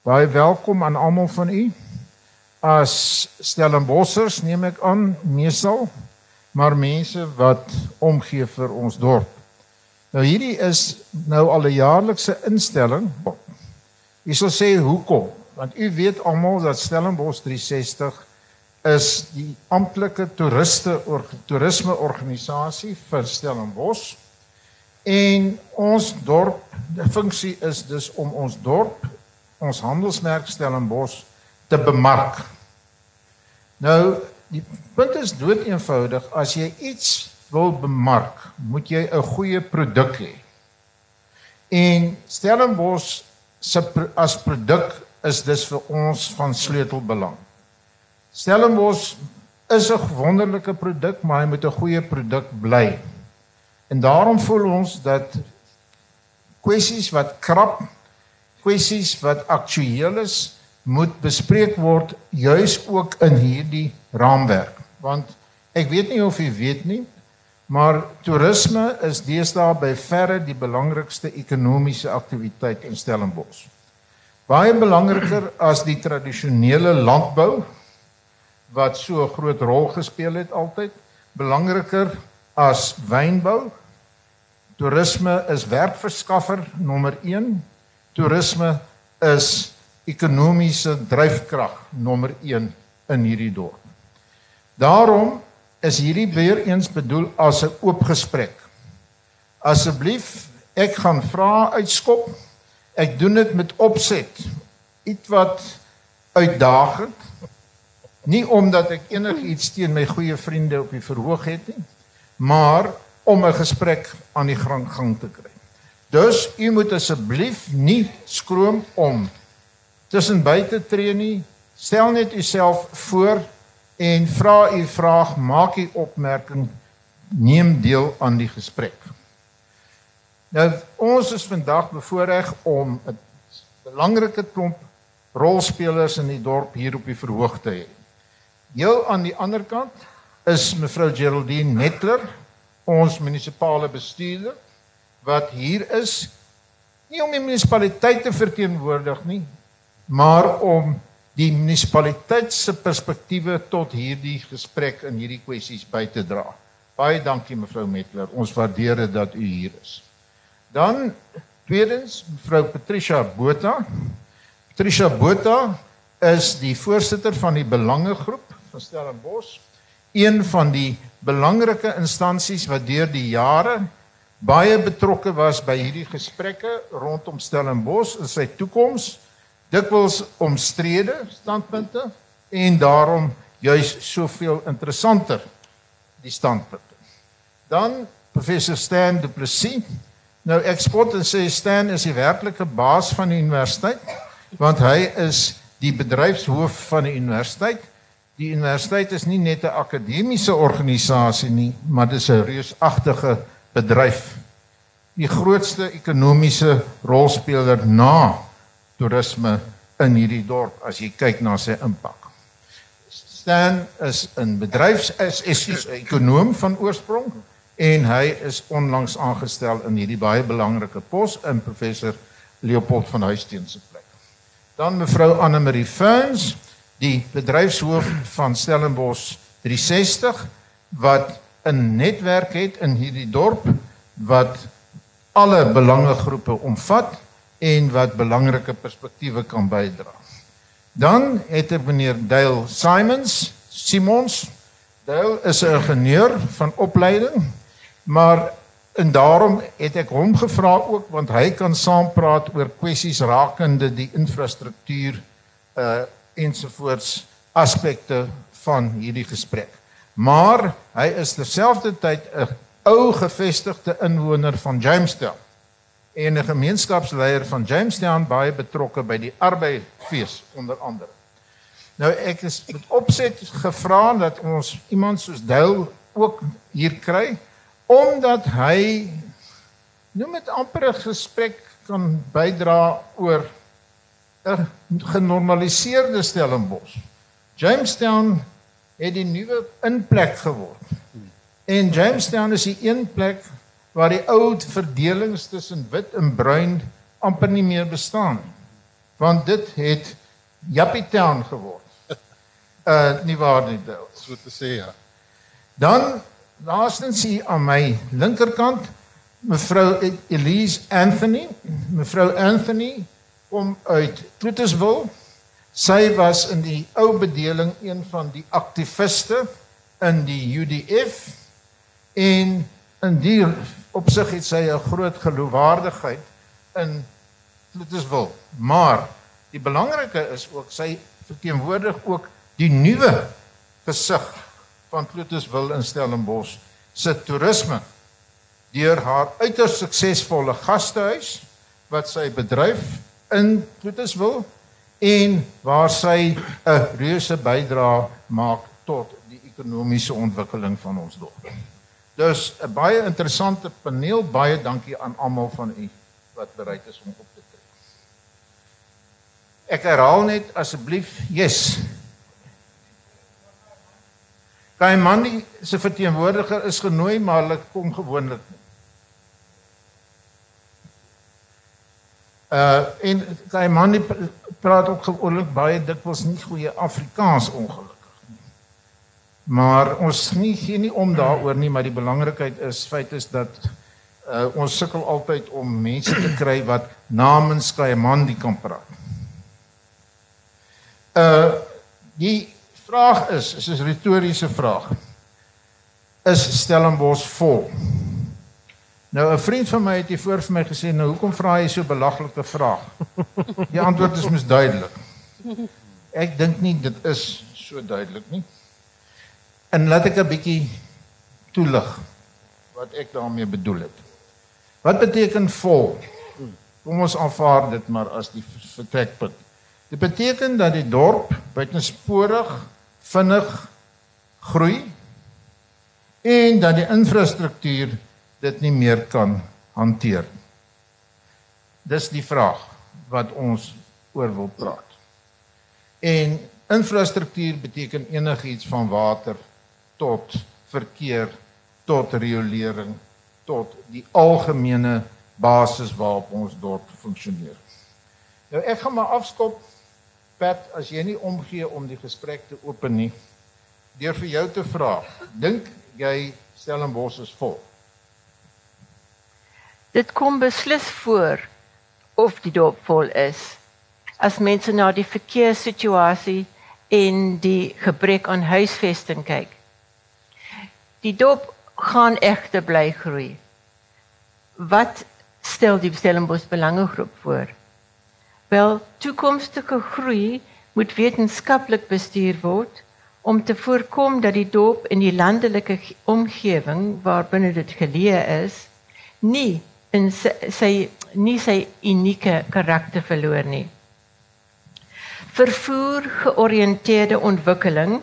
Baie welkom aan almal van u. As Stellenbossers neem ek aan meesal, maar mense wat omgee vir ons dorp. Nou hierdie is nou al 'n jaarlikse instelling. Ek sal sê hoekom? Want u weet almal dat Stellenbosch 360 is die amptelike toeriste or, toerisme organisasie vir Stellenbosch. En ons dorp, die funksie is dus om ons dorp, ons handelsmerk Stellenbosch te bemark. Nou, die punt is dood eenvoudig, as jy iets wil bemark, moet jy 'n goeie produk hê. En Stellenbosch se as produk is dus vir ons van sleutelbelang. Stellenbosch is 'n wonderlike produk, maar hy moet 'n goeie produk bly. En daarom voel ons dat kwessies wat krap, kwessies wat aktueel is, moet bespreek word juis ook in hierdie raamwerk. Want ek weet nie of jy weet nie, maar toerisme is deesdae by verre die belangrikste ekonomiese aktiwiteit in Stellenbosch. Baie belangriker as die tradisionele landbou wat so 'n groot rol gespeel het altyd, belangriker as wynbou. Toerisme is werkverskaffer nommer 1. Toerisme is ekonomiese dryfkrag nommer 1 in hierdie dorp. Daarom is hierdie weer eens bedoel as 'n oop gesprek. Asseblief, ek gaan vra uitskop. Ek doen dit met opset. Iets wat uitdagend Nie omdat ek enigiets teen my goeie vriende op die verhoog het nie, maar om 'n gesprek aan die gang gang te kry. Dus u moet asseblief nie skroom om tussen buite tree nie. Stel net u self voor en vra u vraag, maak u opmerking, neem deel aan die gesprek. Nou ons is vandag bevoorreg om 'n belangrike klomp rolspelers in die dorp hier op die verhoog te hê. Heel aan die ander kant is mevrou Geraldine Netler, ons munisipale bestuurder wat hier is nie om die munisipaliteit te verteenwoordig nie, maar om die munisipaliteit se perspektiewe tot hierdie gesprek en hierdie kwessies by te dra. Baie dankie mevrou Netler. Ons waardeer dit dat u hier is. Dan tweedens mevrou Patricia Botha. Patricia Botha is die voorsitter van die belangegroep van Stellenbosch, een van die belangrike instansies wat deur die jare baie betrokke was by hierdie gesprekke rondom Stellenbosch en sy toekoms, dikwels omstrede standpunte en daarom juis soveel interessanter die standpunte. Dan professor Stan Du Plessis. Nou ek spot en sê Stan is die werklike baas van die universiteit want hy is die bedryfshoof van die universiteit Die universiteit is nie net 'n akademiese organisasie nie, maar dit is 'n reusagtige bedryf. Die grootste ekonomiese rolspeler na toerisme in hierdie dorp as jy kyk na sy impak. Stan is 'n bedryfs is is 'n ekonom van oorsprong en hy is onlangs aangestel in hierdie baie belangrike pos in professor Leopold van Huisteen se plek. Dan mevrou Anne Marie Ferns die bedryfshoof van Stellenbosch 360 wat 'n netwerk het in hierdie dorp wat alle belangegroepe omvat en wat belangrike perspektiewe kan bydra. Dan het ek meneer Dale Simons, Simons. Dale is 'n ingenieur van opleiding, maar en daarom het ek hom gevra ook want hy kan saampraat oor kwessies rakende die infrastruktuur uh ensovoorts aspekte van hierdie gesprek. Maar hy is terselfdertyd 'n ou gevestigde inwoner van Jamestown en 'n gemeenskapsleier van Jamestown baie betrokke by die arbeidsfees onder andere. Nou ek is met opset gevra dat ons iemand soos Dale ook hier kry omdat hy nou met amper 'n gesprek kan bydra oor 'n genormaliseerde Stellenbosch. Jamestown het die nuwe inplek geword. En Jamestown is die een plek waar die ou verdelings tussen wit en bruin amper nie meer bestaan nie. want dit het Jappie Town geword. Uh nie waar nie, Bill. So te sê ja. Dan laastens hier aan my linkerkant mevrou Elise Anthony. Mevrou Anthony kom uit Clotusville. Sy was in die ou bedeling een van die aktiviste in die UDF en in die opsig het sy 'n groot geloofwaardigheid in Clotusville. Maar die belangrike is ook sy verteenwoordig ook die nuwe gesig van Clotusville in Stellenbosch se toerisme deur haar uiters suksesvolle gastehuis wat sy bedryf in Clotusville en waar sy 'n reuse bydrae maak tot die ekonomiese ontwikkeling van ons dorp. Dus 'n baie interessante paneel. Baie dankie aan almal van u wat bereid is om op te tree. Ek herhaal net asseblief, yes. Kaimani se verteenwoordiger is genooi, maar hulle kom gewoonlik nie. Uh en Kaimani praat ook gewoonlik baie dikwels nie goeie Afrikaans ongelukkig nie. Maar ons nie gee nie om daaroor nie, maar die belangrikheid is feit is dat uh ons sukkel altyd om mense te kry wat namens Kaimani kan praat. Uh die vraag is, is 'n retoriese vraag. Is Stellenbosch vol? Nou 'n vriend van my het hier voor vir my gesê, "Nou hoekom vra jy so belaglike vraag?" Die antwoord is mos duidelik. Ek dink nie dit is so duidelik nie. En laat ek 'n bietjie toelig wat ek daarmee bedoel het. Wat beteken vol? Kom ons aanvaar dit maar as die vertrekpunt. Dit beteken dat die dorp buitensporig vinnig groei en dat die infrastruktuur dit nie meer kan hanteer. Dis die vraag wat ons oor wil praat. En infrastruktuur beteken enigiets van water tot verkeer tot riolering tot die algemene basis waarop ons dorp funksioneer. Nou ek gaan maar afskop Pat as jy nie omgee om die gesprek te open nie deur vir jou te vra. Dink jy Stellenbosch is vol? Dit kom beslis voor of die dorp vol is. As mense na die verkeerssituasie en die gebrek aan huisvesting kyk. Die dorp gaan egter bly groei. Wat stel die Stellenbosch belangegroep voor? Wel, toekomstige groei moet wetenskaplik bestuur word om te voorkom dat die dorp in die landelike ge- omgewing waarbinne dit geleë is, nie in sy, sy nie sy unieke karakter verloor nie. Vervoer georiënteerde ontwikkeling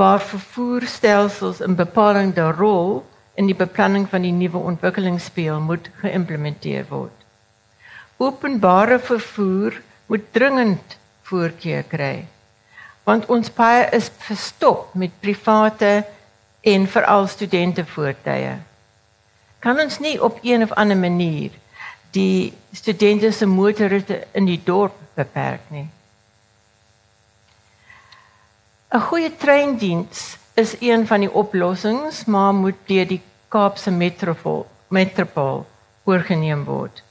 waar vervoerstelsels 'n bepalende rol in die beplanning van die nuwe ontwikkeling speel moet geïmplementeer word. Openbare vervoer moet dringend voorkeur kry want ons paaie is verstop met private en veral studente voertuie. Kan ons nie op een of ander manier die studente se motorritte in die dorp beperk nie? 'n Goeie treindiens is een van die oplossings, maar moet deur die Kaapse metropool metropool oorgeneem word.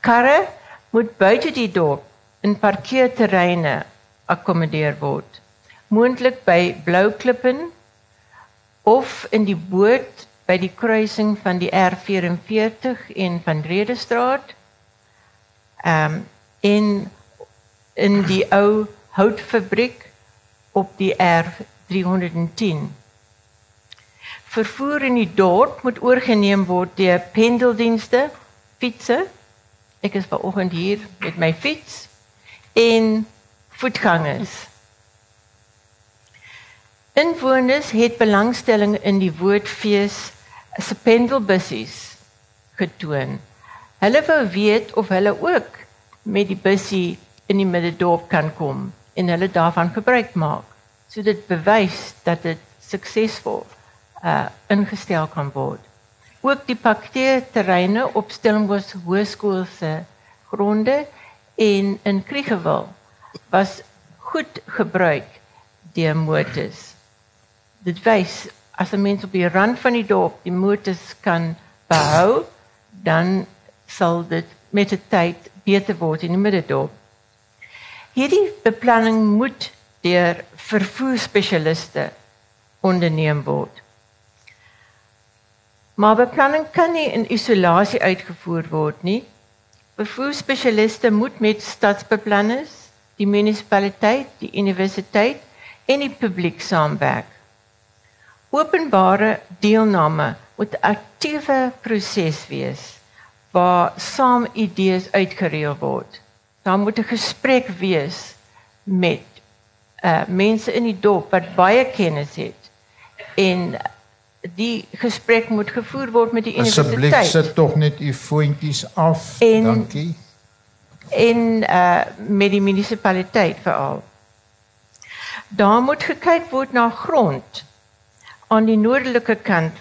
Karre moet buite die dorp in parkeerterreine akkommodeer word. Moontlik by Blouklippen of in die boot by die kruising van die R44 en van Redestraat. Ehm um, in in die ou houtfabriek op die R310. Vervoer in die dorp moet oorgeneem word deur pendeldienste, fietsse. Ek is vanoggend hier met my fiets en voetgangers. Inwoners het belangstelling in die woordfees se pendelbussies getoon. Hulle wou weet of hulle ook met die bussie in die middedorp kan kom en hulle daarvan gebruik maak. So dit bewys dat dit suksesvol uh ingestel kan word. Ook die parkeerterreine op Stellenbosch Hoërskool se gronde en in Kriegewil was goed gebruik deur motors. Dit wys as 'n mens op die rand van die dorp die motors kan behou, dan sal dit met die tyd beter word in die middedorp. Hierdie beplanning moet deur vervoerspesialiste onderneem word. Maar beplanning kan nie in isolasie uitgevoer word nie. Vervoerspesialiste moet met stadsbeplanners, die munisipaliteit, die universiteit en die publiek saamwerk. Openbare deelname moet 'n aktiewe proses wees waar saam idees uitgereël word. Daar moet 'n gesprek wees met uh mense in die dorp wat baie kennis het en die gesprek moet gevoer word met die universiteit. Asseblief sit tog net u voetjies af. En, Dankie. En uh met die munisipaliteit veral. Daar moet gekyk word na grond aan die noordelike kant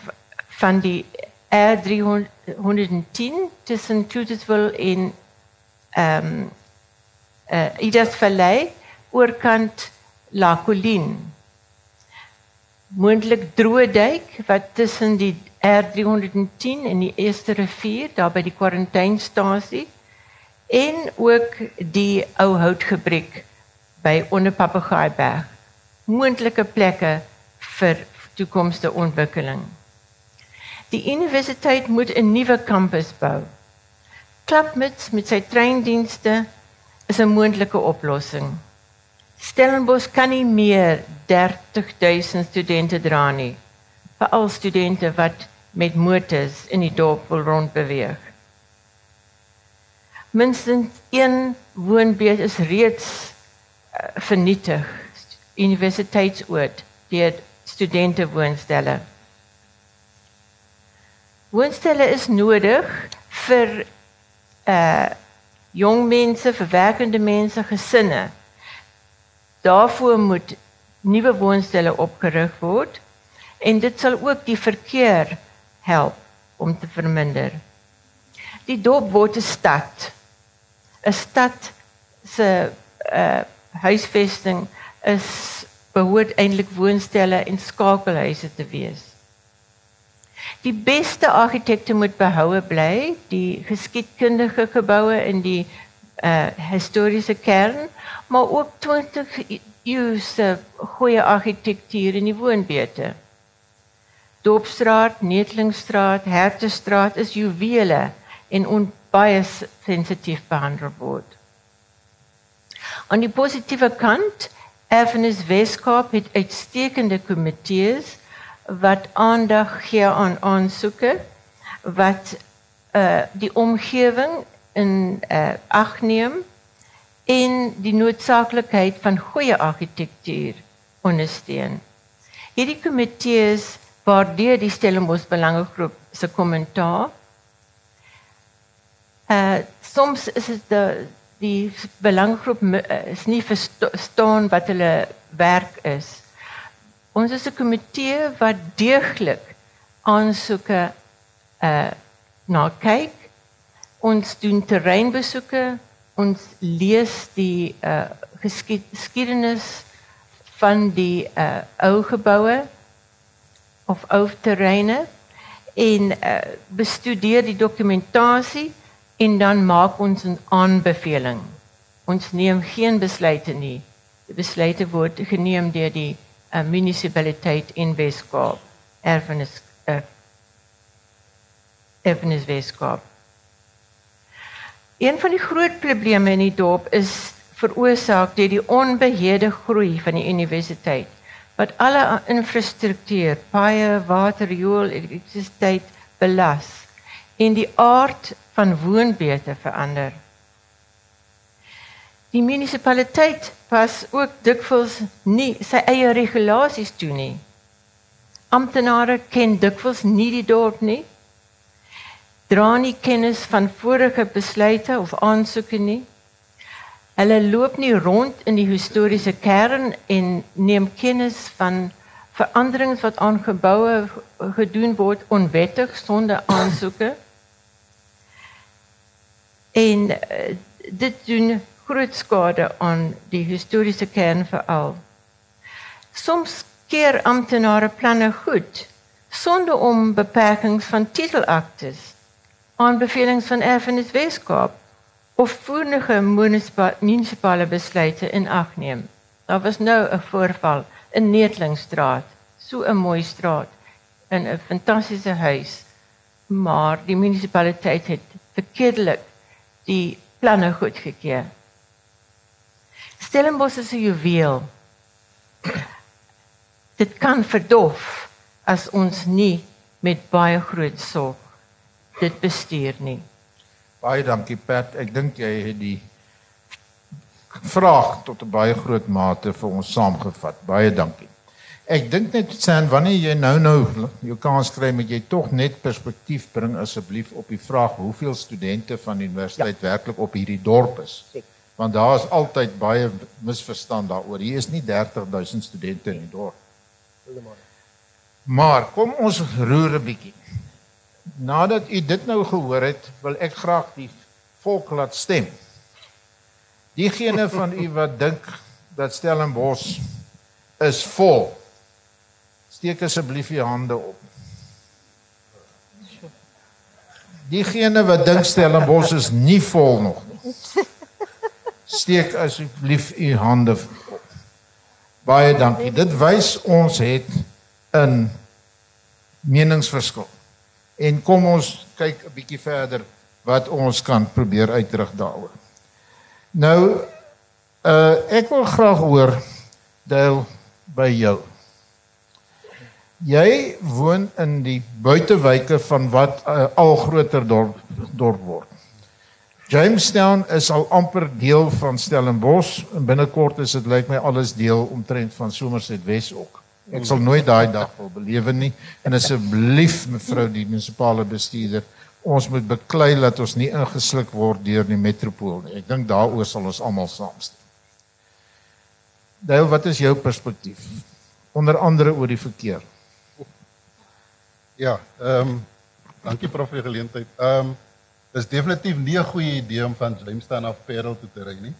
van die R310 tussen Cloutesville en ehm um, uh Idas Valley oorkant La Colline moontlik droë duik wat tussen die R310 en die eerste rivier daar by die kwarantynestasie en ook die ou houtgebrek by onder Papegaaieberg moontlike plekke vir toekomstige ontwikkeling. Die universiteit moet 'n nuwe kampus bou. Klapmuts met sy treindienste is 'n moontlike oplossing. Stellenbosch kan nie meer 30000 studente dra nie. Veral studente wat met motors in die dorp wil rondbeweeg. Minstens een woonbuurt is reeds uh, vernietig. Universiteitsoord deur studente woonstelle. Woonstelle is nodig vir uh jong mense, vir werkende mense, gesinne Daarvoor moet nuwe woonstelle opgerig word en dit sal ook die verkeer help om te verminder. Die dorp word 'n stad. 'n Stad se uh huisvesting is behoort eintlik woonstelle en skakelhuise te wees. Die beste argitekte moet behoue bly, die geskiedkundige geboue in die uh historiese kern, maar ook 20 eeu se goeie argitektuur in die woonbuurte. Dorpstraat, Netlingstraat, Hertestraat is juwele en on baie sensitief behandel word. Aan die positiewe kant, Erfenis Weskaap het uitstekende komitees wat aandag gee aan aansoeke wat uh die omgewing in uh ag neem en die noodsaaklikheid van goeie argitektuur ondersteun. Hierdie komitees waardeer die Stellenbosch Belangegroep se kommentaar. Uh soms is dit die die belangegroep is nie verstaan wat hulle werk is. Ons is 'n komitee wat deeglik aansoeke uh na kyk. Ons doen terreinbesoeke, ons lees die uh geskiedenis van die uh ou geboue of ou terreine en uh bestudeer die dokumentasie en dan maak ons 'n aanbeveling. Ons neem geen besluite nie. Die besluite word geneem deur die uh, munisipaliteit in Weskaap, Erfenis uh, Erfenis Weskaap. Een van die groot probleme in die dorp is veroorsaak deur die onbeheerde groei van die universiteit wat alle infrastruktuur, paaie, water, riool, elektrisiteit belas en die aard van woonbuurte verander. Die munisipaliteit pas ook dikwels nie sy eie regulasies toe nie. Amptenare ken dikwels nie die dorp nie dra nie kennis van vorige besluite of aansoeke nie. Hulle loop nie rond in die historiese kern en neem kennis van veranderings wat aan geboue gedoen word onwettig sonder aansoeke. En uh, dit doen groot skade aan die historiese kern veral. Soms keer amptenare planne goed sonder om beperkings van titelaktes, aanbevelings van erfenis Weskaap of voerige munisipale besluite in ag neem. Daar was nou 'n voorval in Neetlingstraat, so 'n mooi straat in 'n fantastiese huis, maar die munisipaliteit het verkeerdelik die planne goedgekeur. Stellenbosch is 'n juweel. Dit kan verdof as ons nie met baie groot sorg dit bestuur nie. Baie dankie Pat. Ek dink jy het die vraag tot 'n baie groot mate vir ons saamgevat. Baie dankie. Ek dink net San wanneer jy nou nou jou kans kry met jy tog net perspektief bring asseblief op die vraag hoeveel studente van die universiteit ja. werklik op hierdie dorp is. Want daar is altyd baie misverstand daaroor. Hier is nie 30000 studente in die dorp. Maar kom ons roer 'n bietjie. Nadat u dit nou gehoor het, wil ek graag die volk laat stem. Diegene van u wat dink dat Stellenbosch is vol, steek asseblief u hande op. Diegene wat dink Stellenbosch is nie vol nog nie. Steek asseblief u hande op. Baie dankie. Dit wys ons het 'n meningsverskil. En kom ons kyk 'n bietjie verder wat ons kan probeer uitdruk daaroor. Nou uh ek wil graag hoor deel by jou. Jy woon in die buitewyke van wat uh, al groter dorp dorp word. Jamestown is al amper deel van Stellenbosch en binnekort is dit lyk my alles deel omtrent van Somerset Wes ook. Ek sal nooit daai dag wil belewe nie en asseblief mevrou die munisipale bestuurder ons moet beklei dat ons nie ingesluk word deur die metropool nie. Ek dink daaroor sal ons almal saamstem. Dale, wat is jou perspektief? Onder andere oor die verkeer. Ja, ehm um, dankie prof vir die geleentheid. Ehm um, dis definitief nie 'n goeie idee om van Jamestown af Parel toe te ry nie.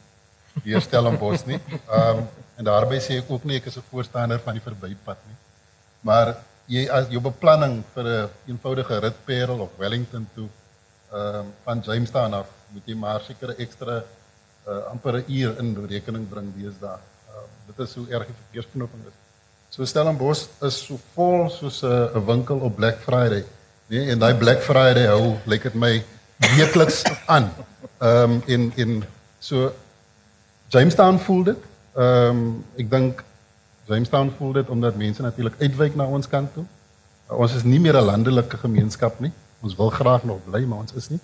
Hier Stellenbosch nie. Ehm um, En daarby sê ek ook nie ek is 'n voorstander van die verbypad nie. Maar jy as jou beplanning vir 'n een eenvoudige ritparel of Wellington toe ehm uh, van Jamestown af moet jy maar seker 'n ekstra uh, amper 'n uur in rekening bring deesdae. Uh, dit is hoe erg die verkeersknoping is. So Stellenbosch is so vol soos 'n uh, winkel op Black Friday. Nee, en daai Black Friday hou lyk dit my weekliks aan. Ehm um, in in so Jamestown voel dit Ehm um, ek dink Jamestown voel dit omdat mense natuurlik uitwyk na ons kant toe. Uh, ons is nie meer 'n landelike gemeenskap nie. Ons wil graag nog bly, maar ons is nie.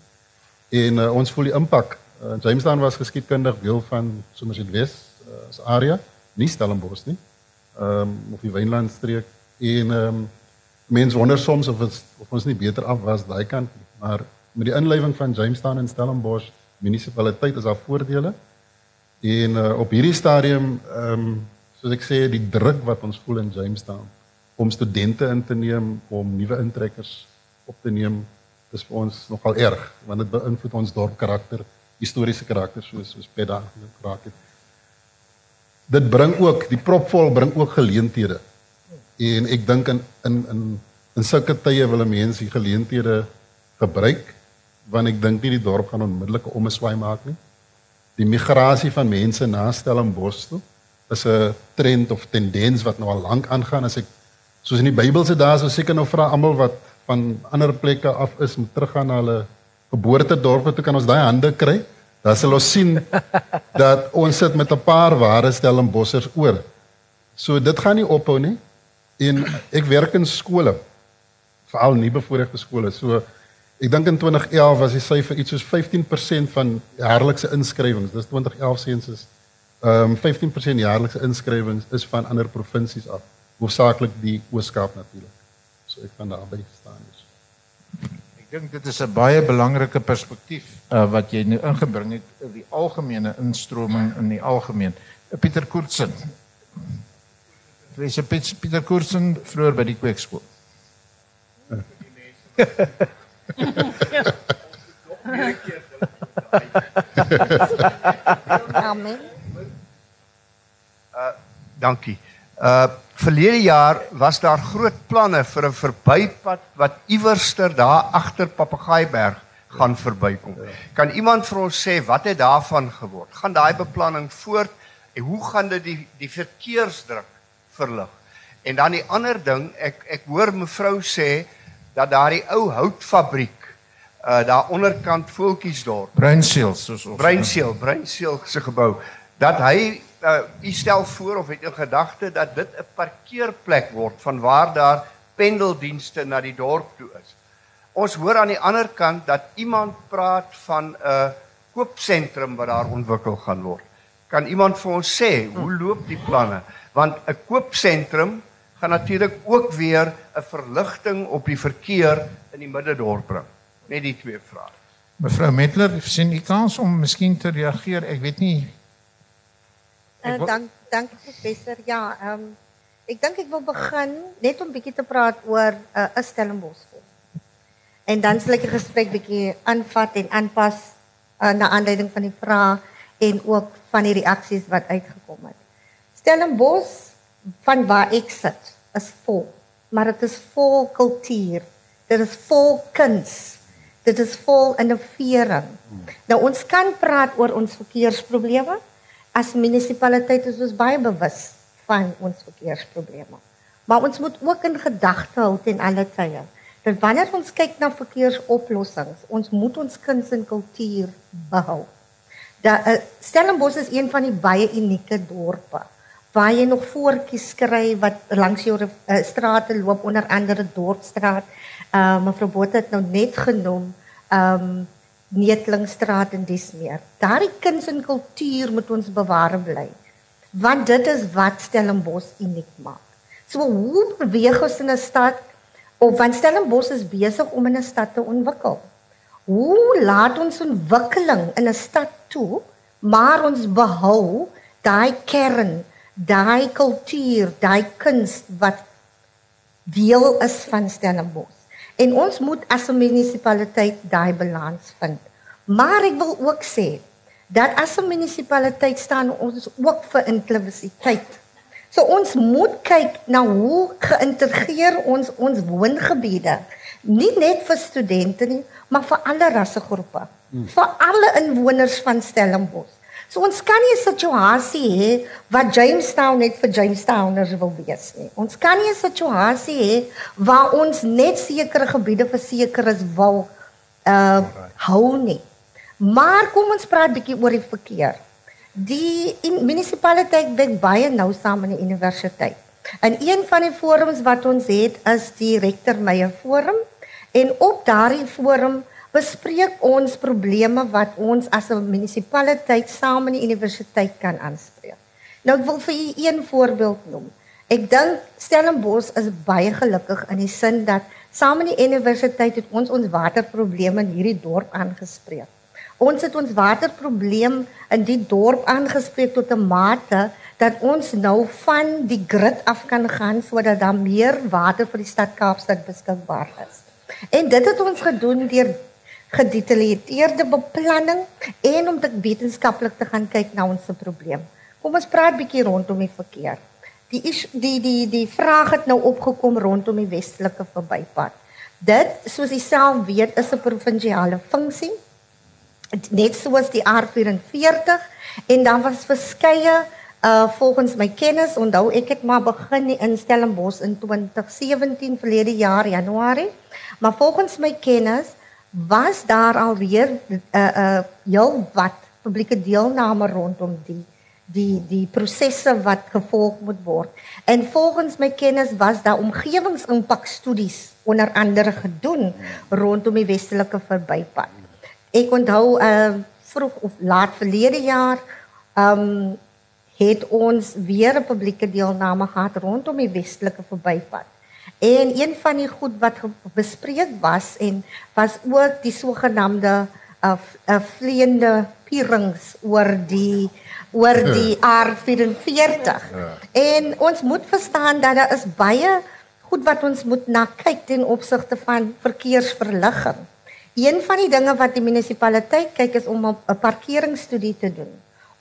En uh, ons voel die impak. Uh, Jamestown was geskiedkundig deel van Somerset West uh, area, nie Stellenbosch nie. Ehm um, of die Wynland streek en ehm um, mense wonder soms of ons of ons nie beter af was daai kant nie. Maar met die inlywing van Jamestown en Stellenbosch munisipaliteit is daar voordele. En uh, op hierdie stadium ehm um, soos ek sê die druk wat ons voel in Jamestown om studente in te neem, om nuwe intrekkers op te neem, is vir ons nogal erg want dit beïnvloed ons dorp karakter, historiese karakter soos soos Peda gepraat het. Dit bring ook die propvol bring ook geleenthede. En ek dink in in in in sulke tye wil mense die geleenthede gebruik want ek dink nie die dorp gaan onmiddellik 'n omswaai maak nie. Die migrasie van mense na Stellenbosch toe is 'n trend of tendens wat nou al lank aangaan. As ek soos in die Bybel se dae sou seker nou vra almal wat van ander plekke af is moet teruggaan na hulle geboortedorpe toe kan ons daai hande kry dan sal ons sien dat ons sit met 'n paar ware Stellenbossers oor so dit gaan nie ophou nie en ek werk in skole veral nie bevoorregte skole so Ek dink in 2011 was die syfer iets soos 15% van jaarlikse inskrywings. Dis 2011 sensus. Ehm um, 15% jaarlikse inskrywings is van ander provinsies af, hoofsaaklik die Oos-Kaap natuurlik. So ek kan daarby staan. Dink dit is 'n baie belangrike perspektief uh, wat jy nou ingebring het oor die algemene instroming in die algemeen. Pieter Koortsen. Wie is Pieter Koortsen vroeër by die kweekskool? Amen. Uh dankie. Uh verlede jaar was daar groot planne vir 'n verbypad wat iewerster daar agter Papegaaiberg gaan verbykom. Kan iemand vir ons sê wat het daarvan geword? Gaan daai beplanning voort en hoe gaan dit die die verkeersdruk verlig? En dan die ander ding, ek ek hoor mevrou sê dat daardie ou houtfabriek uh daar onderkant Voeltjiesdorp, Bruinseel soos ons. Bruinseel, Bruinseel se gebou, dat hy uh u stel voor of het 'n gedagte dat dit 'n parkeerplek word van waar daar pendeldienste na die dorp toe is. Ons hoor aan die ander kant dat iemand praat van 'n koopsentrum wat daar ontwikkel gaan word. Kan iemand vir ons sê hoe loop die planne? Want 'n koopsentrum gaan natuurlik ook weer 'n verligting op die verkeer in die middedorp bring. Net die twee vrae. Mevrou Metler, sien u kans om miskien te reageer? Ek weet nie. Uh, wil- dank dank professor. Ja, ehm um, ek dink ek wil begin net om bietjie te praat oor 'n uh, 'n Stellenbosch. En dan sal ek die gesprek bietjie aanvat en aanpas uh, na aanleiding van die vrae en ook van die reaksies wat uitgekom het. Stellenbosch van waar ek sit is vol, maar dit is vol kultuur. Dit is vol kuns. Dit is vol innovering. Nou ons kan praat oor ons verkeersprobleme. As munisipaliteit is ons baie bewus van ons verkeersprobleme. Maar ons moet ook in gedagte hou ten alle tye dat wanneer ons kyk na verkeersoplossings, ons moet ons kuns en kultuur behou. Da uh, Stellenbosch is een van die baie unieke dorpe waar jy nog voetjies kry wat langs jou uh, strate loop onder andere Dorpsstraat. Uh mevrou Botha het nou net genoem um Netlingstraat en dis meer. Daardie kuns en kultuur moet ons bewaar bly. Want dit is wat Stellenbosch uniek maak. So hoe beweeg ons in 'n stad of want Stellenbosch is besig om in 'n stad te ontwikkel. Hoe laat ons ontwikkeling in 'n stad toe, maar ons behou daai kern, daai kultuur, daai kuns wat deel is van Stellenbosch. En ons moet as 'n munisipaliteit daai balans vind. Maar ek wil ook sê dat as 'n munisipaliteit staan ons ook vir inklusiwiteit. So ons moet kyk na hoe geïntegreer ons ons woongebiede nie net vir studente nie, maar vir alle rassegroepe, hmm. vir alle inwoners van Stellenbosch. So ons kan nie 'n situasie hê wat Jamestown net vir Jamestowners wil wees nie. Ons kan nie 'n situasie hê waar ons net sekere gebiede vir sekeres wil uh hou nie. Maar kom ons praat bietjie oor die verkeer. Die munisipaliteit werk baie nou saam met die universiteit. En een van die forums wat ons het is die Rektor Meyer Forum en op daardie forum bespreek ons probleme wat ons as 'n munisipaliteit saam met die universiteit kan aanspreek. Nou ek wil vir u een voorbeeld noem. Ek dink Stellenbosch is baie gelukkig in die sin dat saam met die universiteit het ons ons waterprobleme in hierdie dorp aangespreek. Ons het ons waterprobleem in die dorp aangespreek tot 'n mate dat ons nou van die grid af kan gaan sodat daar meer water vir die stad Kaapstad beskikbaar is. En dit het ons gedoen deur gedetailleerde beplanning en om dit wetenskaplik te gaan kyk na ons probleem. Kom ons praat bietjie rondom die verkeer. Die is, die die die vraag het nou opgekom rondom die westelike verbypad. Dit, soos jy self weet, is 'n provinsiale funksie. Net soos die R44 en dan was verskeie uh volgens my kennis, onthou ek het maar begin in Stellenbosch in 2017 verlede jaar Januarie. Maar volgens my kennis was daar alweer 'n uh, uh heel wat publieke deelname rondom die die die prosesse wat gevolg moet word. En volgens my kennis was daar omgewingsimpakstudies onder andere gedoen rondom die westelike verbypad. Ek onthou uh vroeg of laat verlede jaar um het ons weer 'n publieke deelname gehad rondom die westelike verbypad. En een van die goed wat bespreek was en was ook die sogenaamde uh, uh vleiende pierings oor die oor die R44. En ons moet verstaan dat daar is baie goed wat ons moet na kyk ten opsigte van verkeersverligging. Een van die dinge wat die munisipaliteit kyk is om 'n parkeringsstudie te doen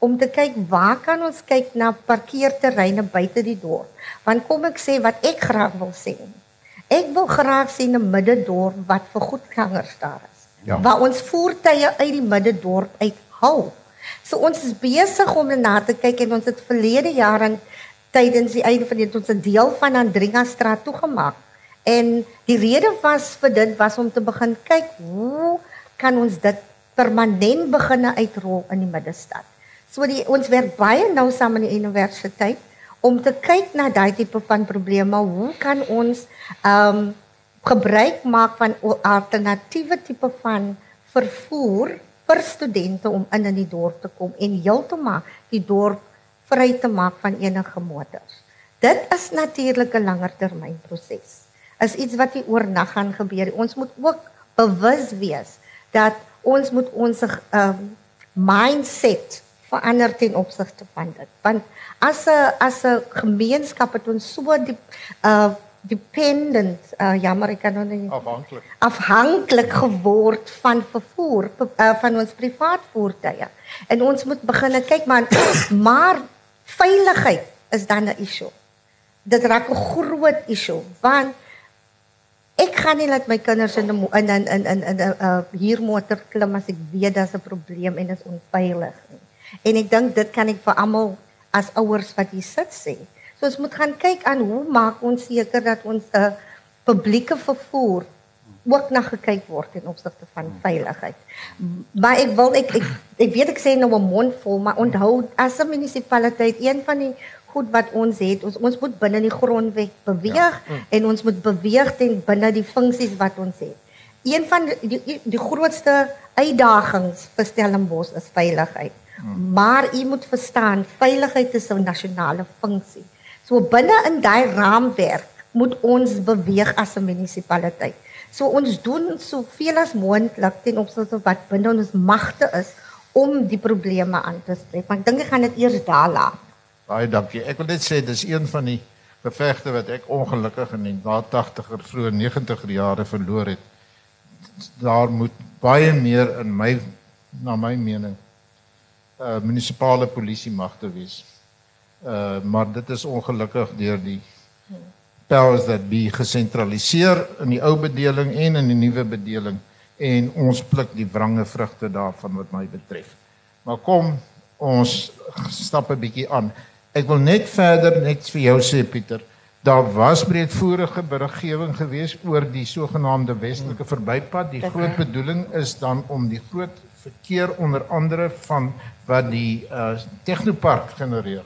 om te kyk waar kan ons kyk na parkeerterreine buite die dorp. Want kom ek sê wat ek graag wil sê. Ek wil graag sien 'n middedorp wat vir goedgangers daar is. Ja. Waar ons voertuie uit die middedorp uithaal. So ons is besig om na te kyk en ons het verlede jare tydens die einde van die ons 'n deel van Andringa straat toegemaak. En die rede was vir dit was om te begin kyk hoe kan ons dit permanent beginne uitrol in die middestad. So die ons werk baie nou saam met die universiteit om te kyk na daai tipe van probleme. Hoe kan ons ehm um, gebruik maak van alternatiewe tipe van vervoer vir studente om in in die dorp te kom en heeltemal die dorp vry te maak van enige motors. Dit is natuurlik 'n langer termyn proses. Is iets wat nie oornag gaan gebeur nie. Ons moet ook bewus wees dat ons moet ons ehm um, mindset verander ten opsigte van dit. Want as 'n as 'n gemeenskap het ons so die uh dependent uh jammer ek kan nou nie afhanklik afhanklik geword van vervoer uh, van ons privaat voertuie. En ons moet begin kyk maar maar veiligheid is dan 'n issue. Dit raak 'n groot issue want ek gaan nie laat my kinders in 'n in in in in 'n uh, huurmotor klim as ek weet daar's 'n probleem en dit is onveilig nie. En ek dink dit kan ek vir almal as ouers wat hier sit sê. So ons moet gaan kyk aan hoe maak ons seker dat ons 'n uh, publieke vervoer ook na gekyk word in opsigte van veiligheid. Maar ek wil ek ek, ek weet ek sê nou 'n mond vol, maar onthou as 'n munisipaliteit een van die goed wat ons het, ons ons moet binne die grondwet beweeg ja. en ons moet beweeg ten binne die funksies wat ons het. Een van die die, die grootste uitdagings vir Stellenbosch is veiligheid. Maar u moet verstaan, veiligheid is 'n nasionale funksie. So binne in daai raamwerk moet ons beweeg as 'n munisipaliteit. So ons doen soveel as moontlik ten opsigte wat binne ons magte is om die probleme aan te spreek. Maar ek dink ek gaan dit eers daar laat. Baie dankie. Ek wil net sê dis een van die gevegte wat ek ongelukkig in die laat 80er vroeë 90er jare verloor het. Daar moet baie meer in my na my mening uh munisipale polisie magte wees. Uh maar dit is ongelukkig deur die powers that be gesentraliseer in die ou bedeling en in die nuwe bedeling en ons pluk die wrange vrugte daarvan wat my betref. Maar kom ons stap 'n bietjie aan. Ek wil net verder net vir jou sê Pieter, daar was breedvoerige beriggewing geweest oor die sogenaamde westelike verbypad. Die groot bedoeling is dan om die groot verkeer onder andere van wat die uh tegnopark genereer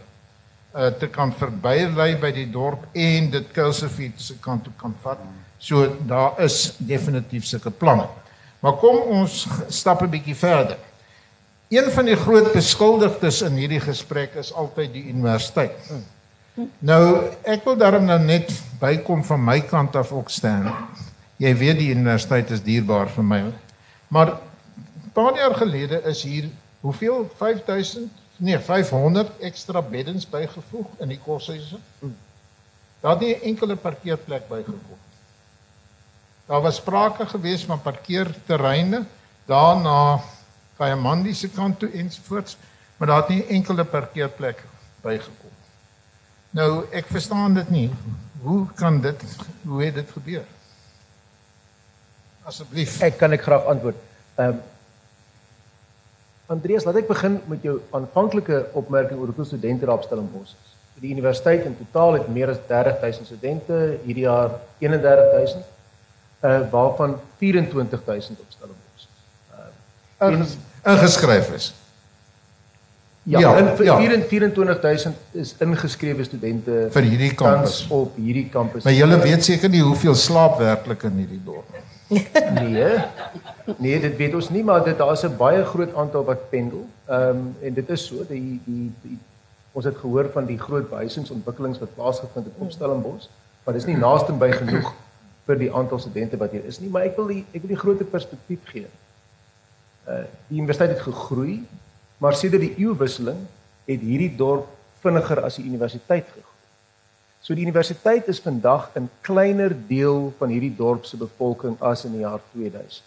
uh te kan verbylei by die dorp en dit Kuilsrivier se kant toe kan vat. So daar is definitief sulke planne. Maar kom ons stap 'n bietjie verder. Een van die groot beskuldigdes in hierdie gesprek is altyd die universiteit. Nou, ek wil daarom nou net bykom van my kant af ook staan. Jy weet die universiteit is dierbaar vir my. Maar paar jaar gelede is hier hoeveel 5000 nee 500 ekstra beddens bygevoeg in die koshuise. Daar het nie 'n enkele parkeerplek bygekom. Daar was sprake gewees van parkeerterreine daarna Kayamandi se kant toe ensovoorts, maar daar het nie 'n enkele parkeerplek bygekom. Nou ek verstaan dit nie. Hoe kan dit hoe het dit gebeur? Asseblief. Ek kan ek graag antwoord. Ehm um, Andreas, laat ek begin met jou aanvanklike opmerking oor hoeveel studente daar op Stellenbosch is. Die universiteit in totaal het meer as 30000 studente, hierdie jaar 31000, uh waarvan 24000 op Stellenbosch is. Uh ingeskryf is. Ja, ja, in, ja. 24000 is ingeskrewe studente vir hierdie kampus op hierdie kampus. Maar julle weet seker nie hoeveel slaap werklik in hierdie dorp nie. Nee. Nee, dit weet ons nie, maar dit daar's 'n baie groot aantal wat pendel. Ehm um, en dit is so, die, die die ons het gehoor van die groot behuisingsontwikkelings wat plaasgevind het op Stellenbosch, maar dis nie naaste by genoeg vir die aantal studente wat hier is nie, maar ek wil die ek wil die groter perspektief gee. Uh die universiteit het gegroei, maar sedert die eeuwwisseling het hierdie dorp vinniger as die universiteit gegroei. So die universiteit is vandag 'n kleiner deel van hierdie dorp se bevolking as in die jaar 2000.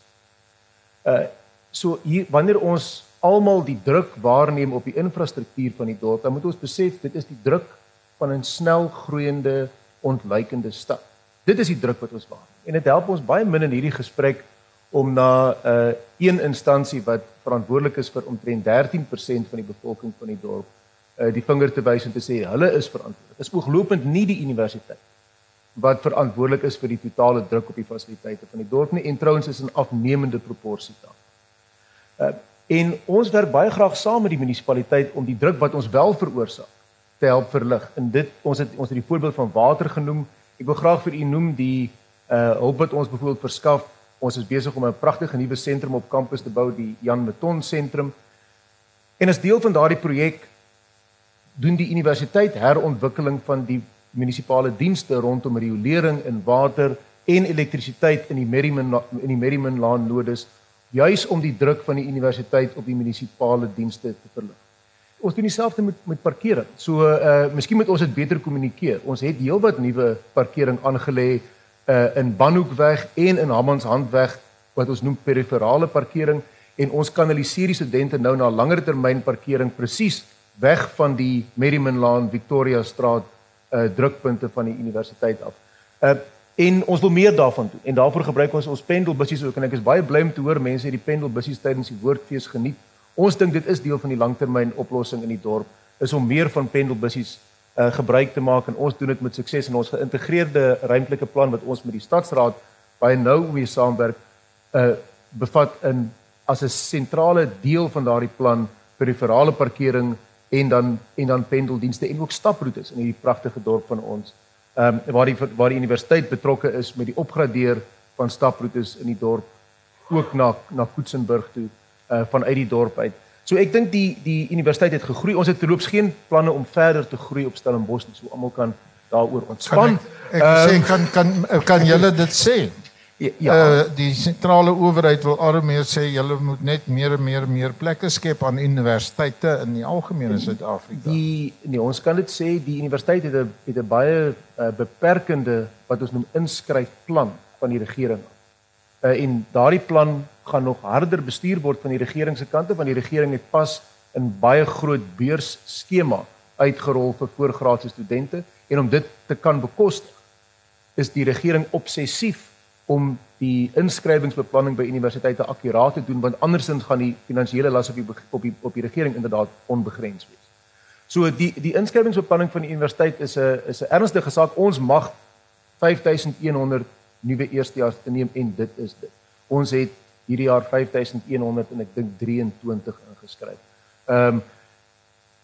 Uh so hier wanneer ons almal die druk waarneem op die infrastruktuur van die dorp, dan moet ons besef dit is die druk van 'n snel groeiende ontleikende stad. Dit is die druk wat ons waarneem. En dit help ons baie min in hierdie gesprek om na 'n uh, een instansie wat verantwoordelik is vir omtrent 13% van die bevolking van die dorp uh, die vinger te wys en te sê hulle is verantwoordelik. Dit is ooglopend nie die universiteit wat verantwoordelik is vir die totale druk op die fasiliteite van die dorp nie en trouens is 'n afnemende proporsie daar. Uh, en ons werk baie graag saam met die munisipaliteit om die druk wat ons wel veroorsaak te help verlig. En dit ons het ons het die voorbeeld van water genoem. Ek wil graag vir u noem die uh hulp wat ons byvoorbeeld verskaf. Ons is besig om 'n pragtige nuwe sentrum op kampus te bou, die Jan Meton sentrum. En as deel van daardie projek doen die universiteit herontwikkeling van die munisipale dienste rondom riolering en water en elektrisiteit in die Merriman in die Merriman Laan nodes juis om die druk van die universiteit op die munisipale dienste te verlig. Ons doen dieselfde met met parkering. So uh miskien moet ons dit beter kommunikeer. Ons het heelwat nuwe parkering aangelê uh in Banhoekweg en in Hammanshandweg wat ons noem periferale parkering en ons kanaliseer die studente nou na langer termyn parkering presies weg van die Merriman Laan Victoria Straat uh drukpunte van die universiteit af. Uh en ons wil meer daarvan doen en daarvoor gebruik ons ons pendelbussies ook en ek is baie bly om te hoor mense het die pendelbussies tydens die woordfees geniet. Ons dink dit is deel van die langtermyn oplossing in die dorp is om meer van pendelbussies uh gebruik te maak en ons doen dit met sukses en ons geïntegreerde ruimtelike plan wat ons met die stadsraad baie nou mee saamwerk uh bevat in as 'n sentrale deel van daardie plan periferale parkering en dan en dan pendeldienste en ook staproetes in hierdie pragtige dorp van ons. Ehm um, waar die waar die universiteit betrokke is met die opgradeer van staproetes in die dorp ook na na Koetsenburg toe uh vanuit die dorp uit. So ek dink die die universiteit het gegroei. Ons het terloops geen planne om verder te groei op Stellenbosch nie. So almal kan daaroor ontspan. Kan ek, ek um, sê kan kan kan julle dit sê? Ja, uh, die sentrale owerheid wil alreeds sê julle moet net meer en meer meer plekke skep aan universiteite in die algemeen in Suid-Afrika. Die nee, ons kan dit sê die universiteit het 'n het 'n baie uh, beperkende wat ons noem inskryfplan van die regering. Uh, en daardie plan gaan nog harder bestuur word van die regering se kante want die regering het pas 'n baie groot beursskema uitgerol vir voorgraadse studente en om dit te kan bekostig is die regering obsessief om die inskrywingsbeplanning by universiteite akkuraat te doen want andersins gaan die finansiële las op die op die op die regering inderdaad onbegrens wees. So die die inskrywingsbeplanning van die universiteit is 'n is 'n ernstige saak. Ons mag 5100 nuwe eerstejaars inneem en dit is dit. Ons het hierdie jaar 5100 en ek dink 23 ingeskryf. Ehm um,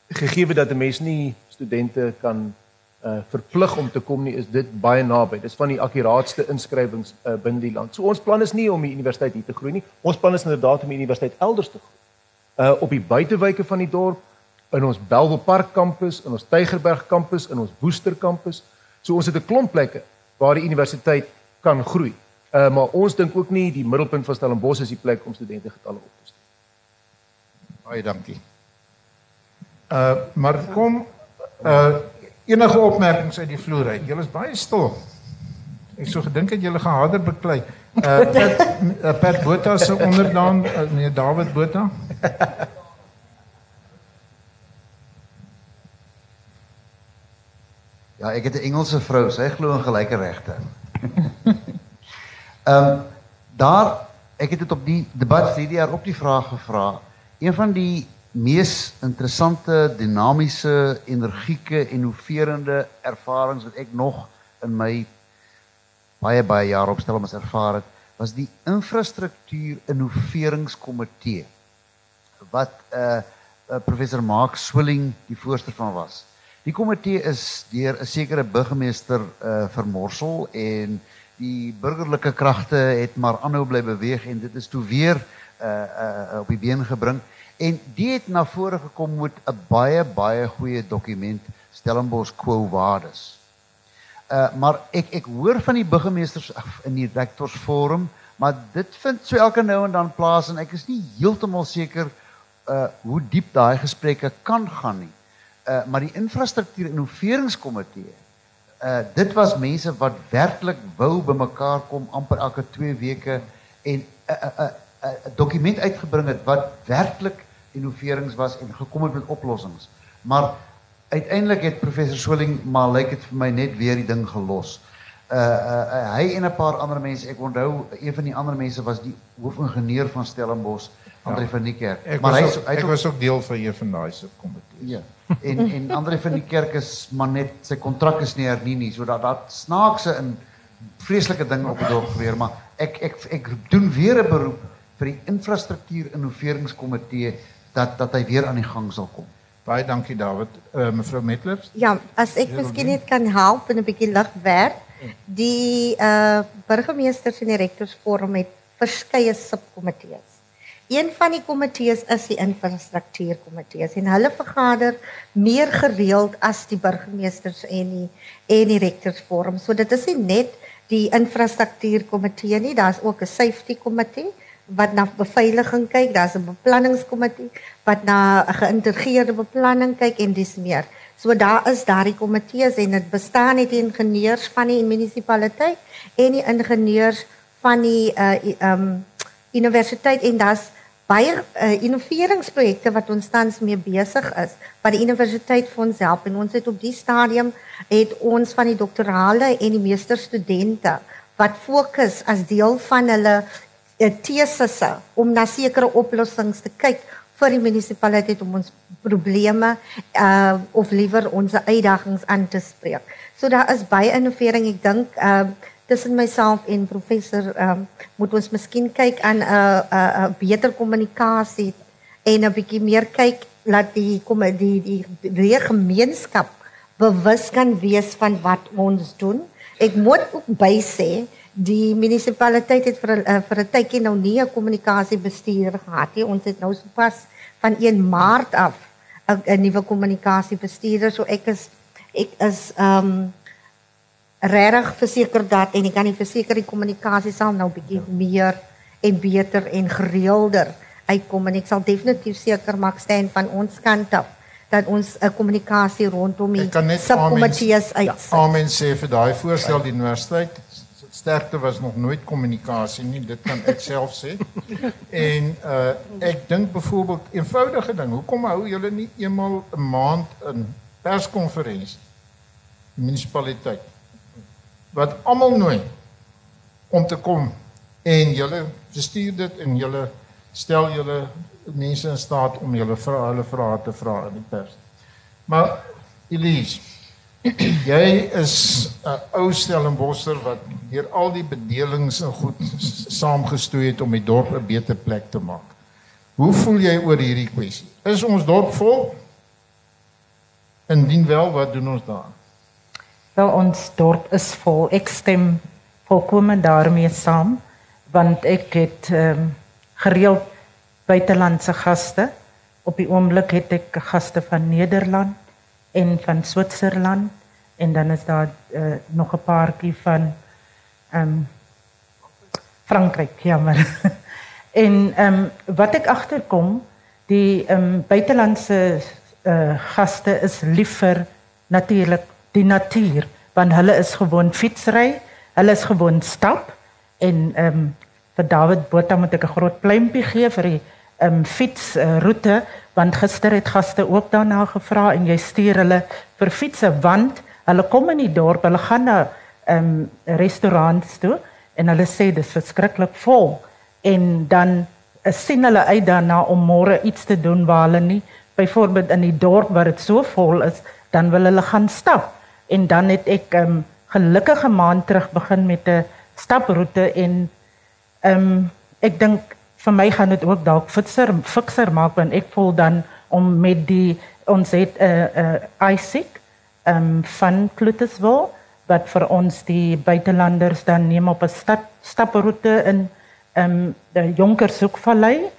gegee dat 'n mens nie studente kan uh verplig om te kom nie is dit baie naby. Dis van die akkuraatste inskrywings uh binne die land. So ons plan is nie om die universiteit hier te groei nie. Ons plan is inderdaad om die universiteit elders te groei. Uh op die buitewyke van die dorp, in ons Belwel Park kampus, in ons Tygerberg kampus, in ons Woester kampus. So ons het 'n klomp plekke waar die universiteit kan groei. Uh maar ons dink ook nie die middelpunt van Stellenbosch is die plek om studente getalle op te stuur. Baie dankie. Uh maar kom uh enige opmerkings uit die vloer uit. Julle is baie stil. Ek sou gedink het julle gaan harder beklei. Uh Pat, uh, Pat Botha se onderdaan, uh, nee David Botha. Ja, ek het 'n Engelse vrou, sy glo in gelyke regte. Ehm um, daar ek het dit op die debat hierdie jaar op die vraag gevra. Een van die mees interessante, dinamiese, energieke, innoverende ervarings wat ek nog in my baie baie jare op Stellenbosch ervaar het, was die infrastruktuur innoveringskomitee wat uh, uh professor Mark Swilling die voorste van was. Die komitee is deur 'n sekere burgemeester uh vermorsel en die burgerlike kragte het maar aanhou bly beweeg en dit is toe weer uh uh op die been gebring. En die het na vore gekom met 'n baie baie goeie dokument Stellenbosch Quo Vadis. Uh maar ek ek hoor van die burgemeesters in die rektors forum, maar dit vind so elke nou en dan plaas en ek is nie heeltemal seker uh hoe diep daai gesprekke kan gaan nie. Uh maar die infrastruktuur innoveringskomitee uh dit was mense wat werklik wou bymekaar kom amper elke 2 weke en uh, uh, uh 'n dokument uitgebring het wat werklik innoverings was en gekom het met oplossings. Maar uiteindelik het professor Swoling maar lyk dit vir my net weer die ding gelos. Uh, uh, uh hy en 'n paar ander mense, ek onthou een van die ander mense was die hoofingenieur van Stellenbosch, Andre ja. van die Kerk. Maar hy ook, hy ek ook, was ook deel van een van daai subkomitees. Ja. En en Andre van die Kerk is maar net sy kontrak is nie hernie nie, so dat dat snaakse in vreeslike dinge op die dorp gebeur, maar ek ek ek doen weer 'n beroep vir die infrastruktuur innoveringskomitee dat dat hy weer aan die gang sal kom. Baie dankie David. Uh, mevrou Metler? Ja, as ek miskien net kan help en 'n bietjie lig werk. Die uh burgemeesters en die rektorsforum het verskeie subkomitees. Een van die komitees is die infrastruktuurkomitee en hulle vergader meer gereeld as die burgemeesters en die en die rektorsforum. So dit is nie net die infrastruktuurkomitee nie, daar's ook 'n safety komitee wat na beveiliging kyk, daar's 'n beplanningskomitee wat na 'n geïntegreerde beplanning kyk en dis meer. So daar is daardie komitees en dit bestaan uit ingenieurs van die munisipaliteit en die ingenieurs van die uh um universiteit en daar's baie uh, innoveringsprojekte wat ons tans mee besig is wat die universiteit vir ons help en ons het op die stadium het ons van die doktorale en die meesterstudente wat fokus as deel van hulle uh, tesisse om na sekere oplossings te kyk vir die munisipaliteit om ons probleme uh, of liewer ons uitdagings aan te spreek. So daar is baie innovering. Ek dink uh, tussen myself en professor um, moet ons miskien kyk aan 'n uh, 'n uh, uh, beter kommunikasie en 'n bietjie meer kyk laat die kom die die die gemeenskap bewus kan wees van wat ons doen. Ek moet ook by sê die munisipaliteit het vir uh, vir 'n tydjie nou nie 'n kommunikasiebestuurder gehad nie. Ons het nou sopas van 1 Maart af 'n nuwe kommunikasiebestuurder. So ek is ek is ehm um, regtig verseker dat en ek kan nie verseker die kommunikasie sal nou bietjie meer en beter en gereelder uitkom en ek sal definitief seker maak staan van ons kant af dat ons 'n kommunikasie rondom die subkomitees uit. Ja, amen sê vir daai voorstel die universiteit sterkte was nog nooit kommunikasie nie dit kan ek self sê. En uh, ek dink byvoorbeeld eenvoudige ding hoekom hou julle nie eenmal 'n een maand 'n perskonferensie munisipaliteit wat almal nooi om te kom en julle bestuur dit en julle stel julle mense in staat om julle vra hulle vrae te vra in die pers. Maar Elise, jy is 'n ou Stellenbosser wat deur al die bedelings en goed saamgestoei het om die dorp 'n beter plek te maak. Hoe voel jy oor hierdie kwessie? Is ons dorp vol? Indien wel, wat doen ons daaraan? Wel ons dorp is vol. Ek stem volkome daarmee saam want ek het ehm um, gereeld buitelandse gaste. Op die oomblik het ek gaste van Nederland en van Switserland en dan is daar uh, nog 'n paartjie van ehm um, Frankryk, jammer. en ehm um, wat ek agterkom, die ehm um, buitelandse uh, gaste is liever natuurlik die natuur want hulle is gewoon fietsry, hulle is gewoon stap en ehm um, vir David Botha moet ek 'n groot pluimpie gee vir die ehm um, fietsroete uh, want gister het gaste ook daarna gevra en jy stuur hulle vir fietsse want hulle kom in die dorp, hulle gaan na ehm um, restaurants toe en hulle sê dit is verskriklik vol. En dan uh, sien hulle uit daarna om môre iets te doen waar hulle nie byvoorbeeld in die dorp waar dit so vol is, dan wil hulle gaan stap en dan het ek um, gelukkige maand terug begin met 'n staproete en um, ek dink vir my gaan dit ook dalk fikser fikser maak want ek voel dan om met die ons het 'n uh, 'n uh, Isaac um, van Cluttersville wat vir ons die buitelanders dan neem op 'n stap staproete in um, die Jonkershoekvallei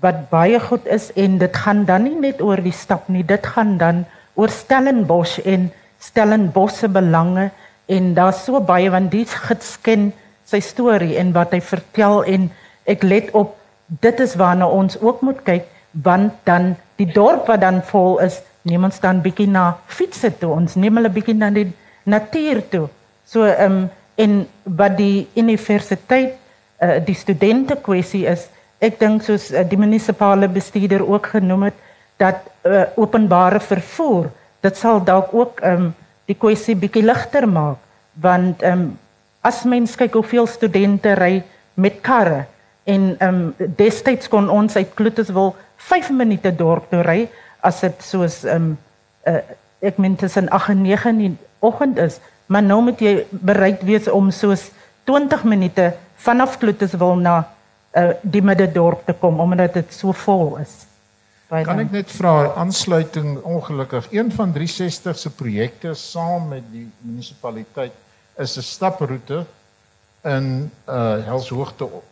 wat baie goed is en dit gaan dan nie net oor die stap nie dit gaan dan oor Stellenbosch en Stellenbosch se belange en daar's so baie want die gids ken sy storie en wat hy vertel en ek let op dit is waarna ons ook moet kyk want dan die dorp wat dan vol is neem ons dan bietjie na fietsse toe ons neem hulle bietjie na die natuur toe. So ehm um, en wat die universiteit uh, die studente kwessie is ek dink soos uh, die munisipale bestuurder ook genoem het dat uh, openbare vervoer dit sal dalk ook um, die kwessie bietjie ligter maak want um, as mens kyk hoeveel studente ry met karre en um, destyds kon ons uit Kloetuswil 5 minute dorp toe ry as dit soos um, uh, ek meen tussen 8 en 9 in die oggend is maar nou moet jy bereid wees om soos 20 minute vanaf Kloetuswil na uh, die middedorp te kom omdat dit so vol is. Baie kan ek net vra aansluiting ongelukkig. Een van 360 se projekte saam met die munisipaliteit is 'n staproete in uh Helshoogte op.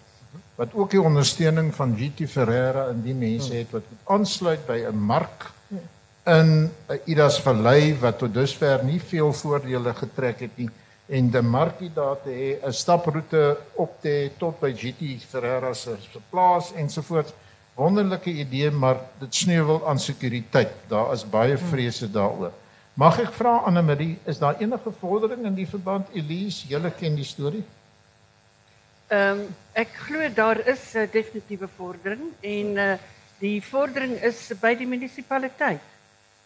Wat ook die ondersteuning van GT Ferreira en die mense het wat aansluit by 'n mark in Idas Vallei wat tot dusver nie veel voordele getrek het nie. En die markie daar te hê 'n staproete op te tot by GT Ferreira se plaas ensovoorts wonderlike idee maar dit sneuwel aan sekuriteit. Daar is baie vrese daaroor. Mag ek vra Anne Marie is daar enige vordering in die verband? Elise julle ken die storie? Ehm um, ek glo daar is 'n uh, definitiewe vordering en uh, die vordering is by die munisipaliteit.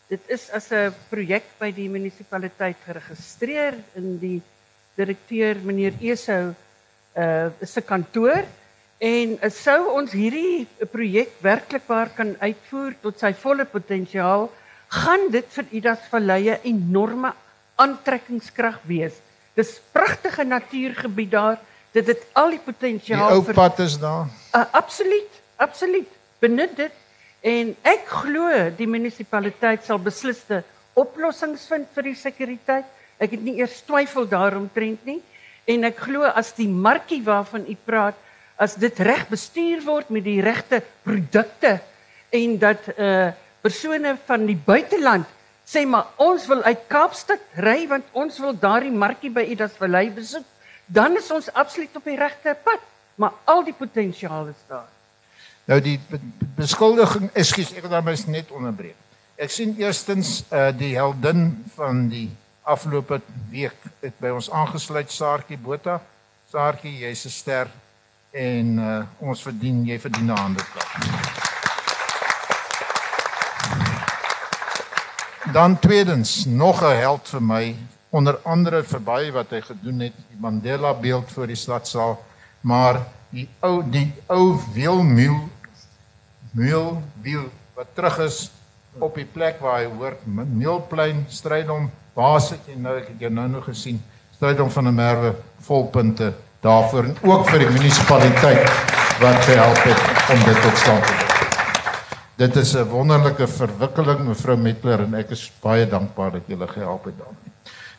Dit is as 'n projek by die munisipaliteit geregistreer in die direkteur meneer Esou uh se kantoor en uh, sou ons hierdie projek werklikbaar kan uitvoer tot sy volle potensiaal, gaan dit vir Idas Vallei 'n enorme aantrekkingskrag wees. Dis pragtige natuurgebied daar. Dit het al die potensiaal vir Die ou pad is daar. Uh, absoluut, absoluut. Benut dit En ek glo die munisipaliteit sal besliste oplossings vind vir die sekuriteit. Ek het nie eers twyfel daaromtrent nie en ek glo as die markie waarvan u praat, as dit reg bestuur word met die regte produkte en dat uh persone van die buiteland sê maar ons wil uit Kaapstad ry want ons wil daardie markie by Idas Vallei besoek, dan is ons absoluut op die regte pad, maar al die potensiaal is daar. Nou die beskuldiging, ekskuus, ek wil dan mens net onderbreek. Ek sien eerstens uh die heldin van die afgelope week het by ons aangesluit Saartjie Botha. Saartjie, jy's 'n ster en uh ons verdien jy verdien 'n hande klap. Dan tweedens, nog 'n held vir my, onder andere vir baie wat hy gedoen het, die Mandela beeld voor die stadsaal, maar die ou die ou wielmuil Meel wiel wat terug is op die plek waar hy hoort Meelplein strydom baas het jy nou ek het jou nou nog gesien strydom van 'n merwe volpunte daarvoor en ook vir die munisipaliteit wat gehelp het om dit tot stand te bring. Dit is 'n wonderlike verwikkeling mevrou Metler en ek is baie dankbaar dat julle gehelp het daarmee.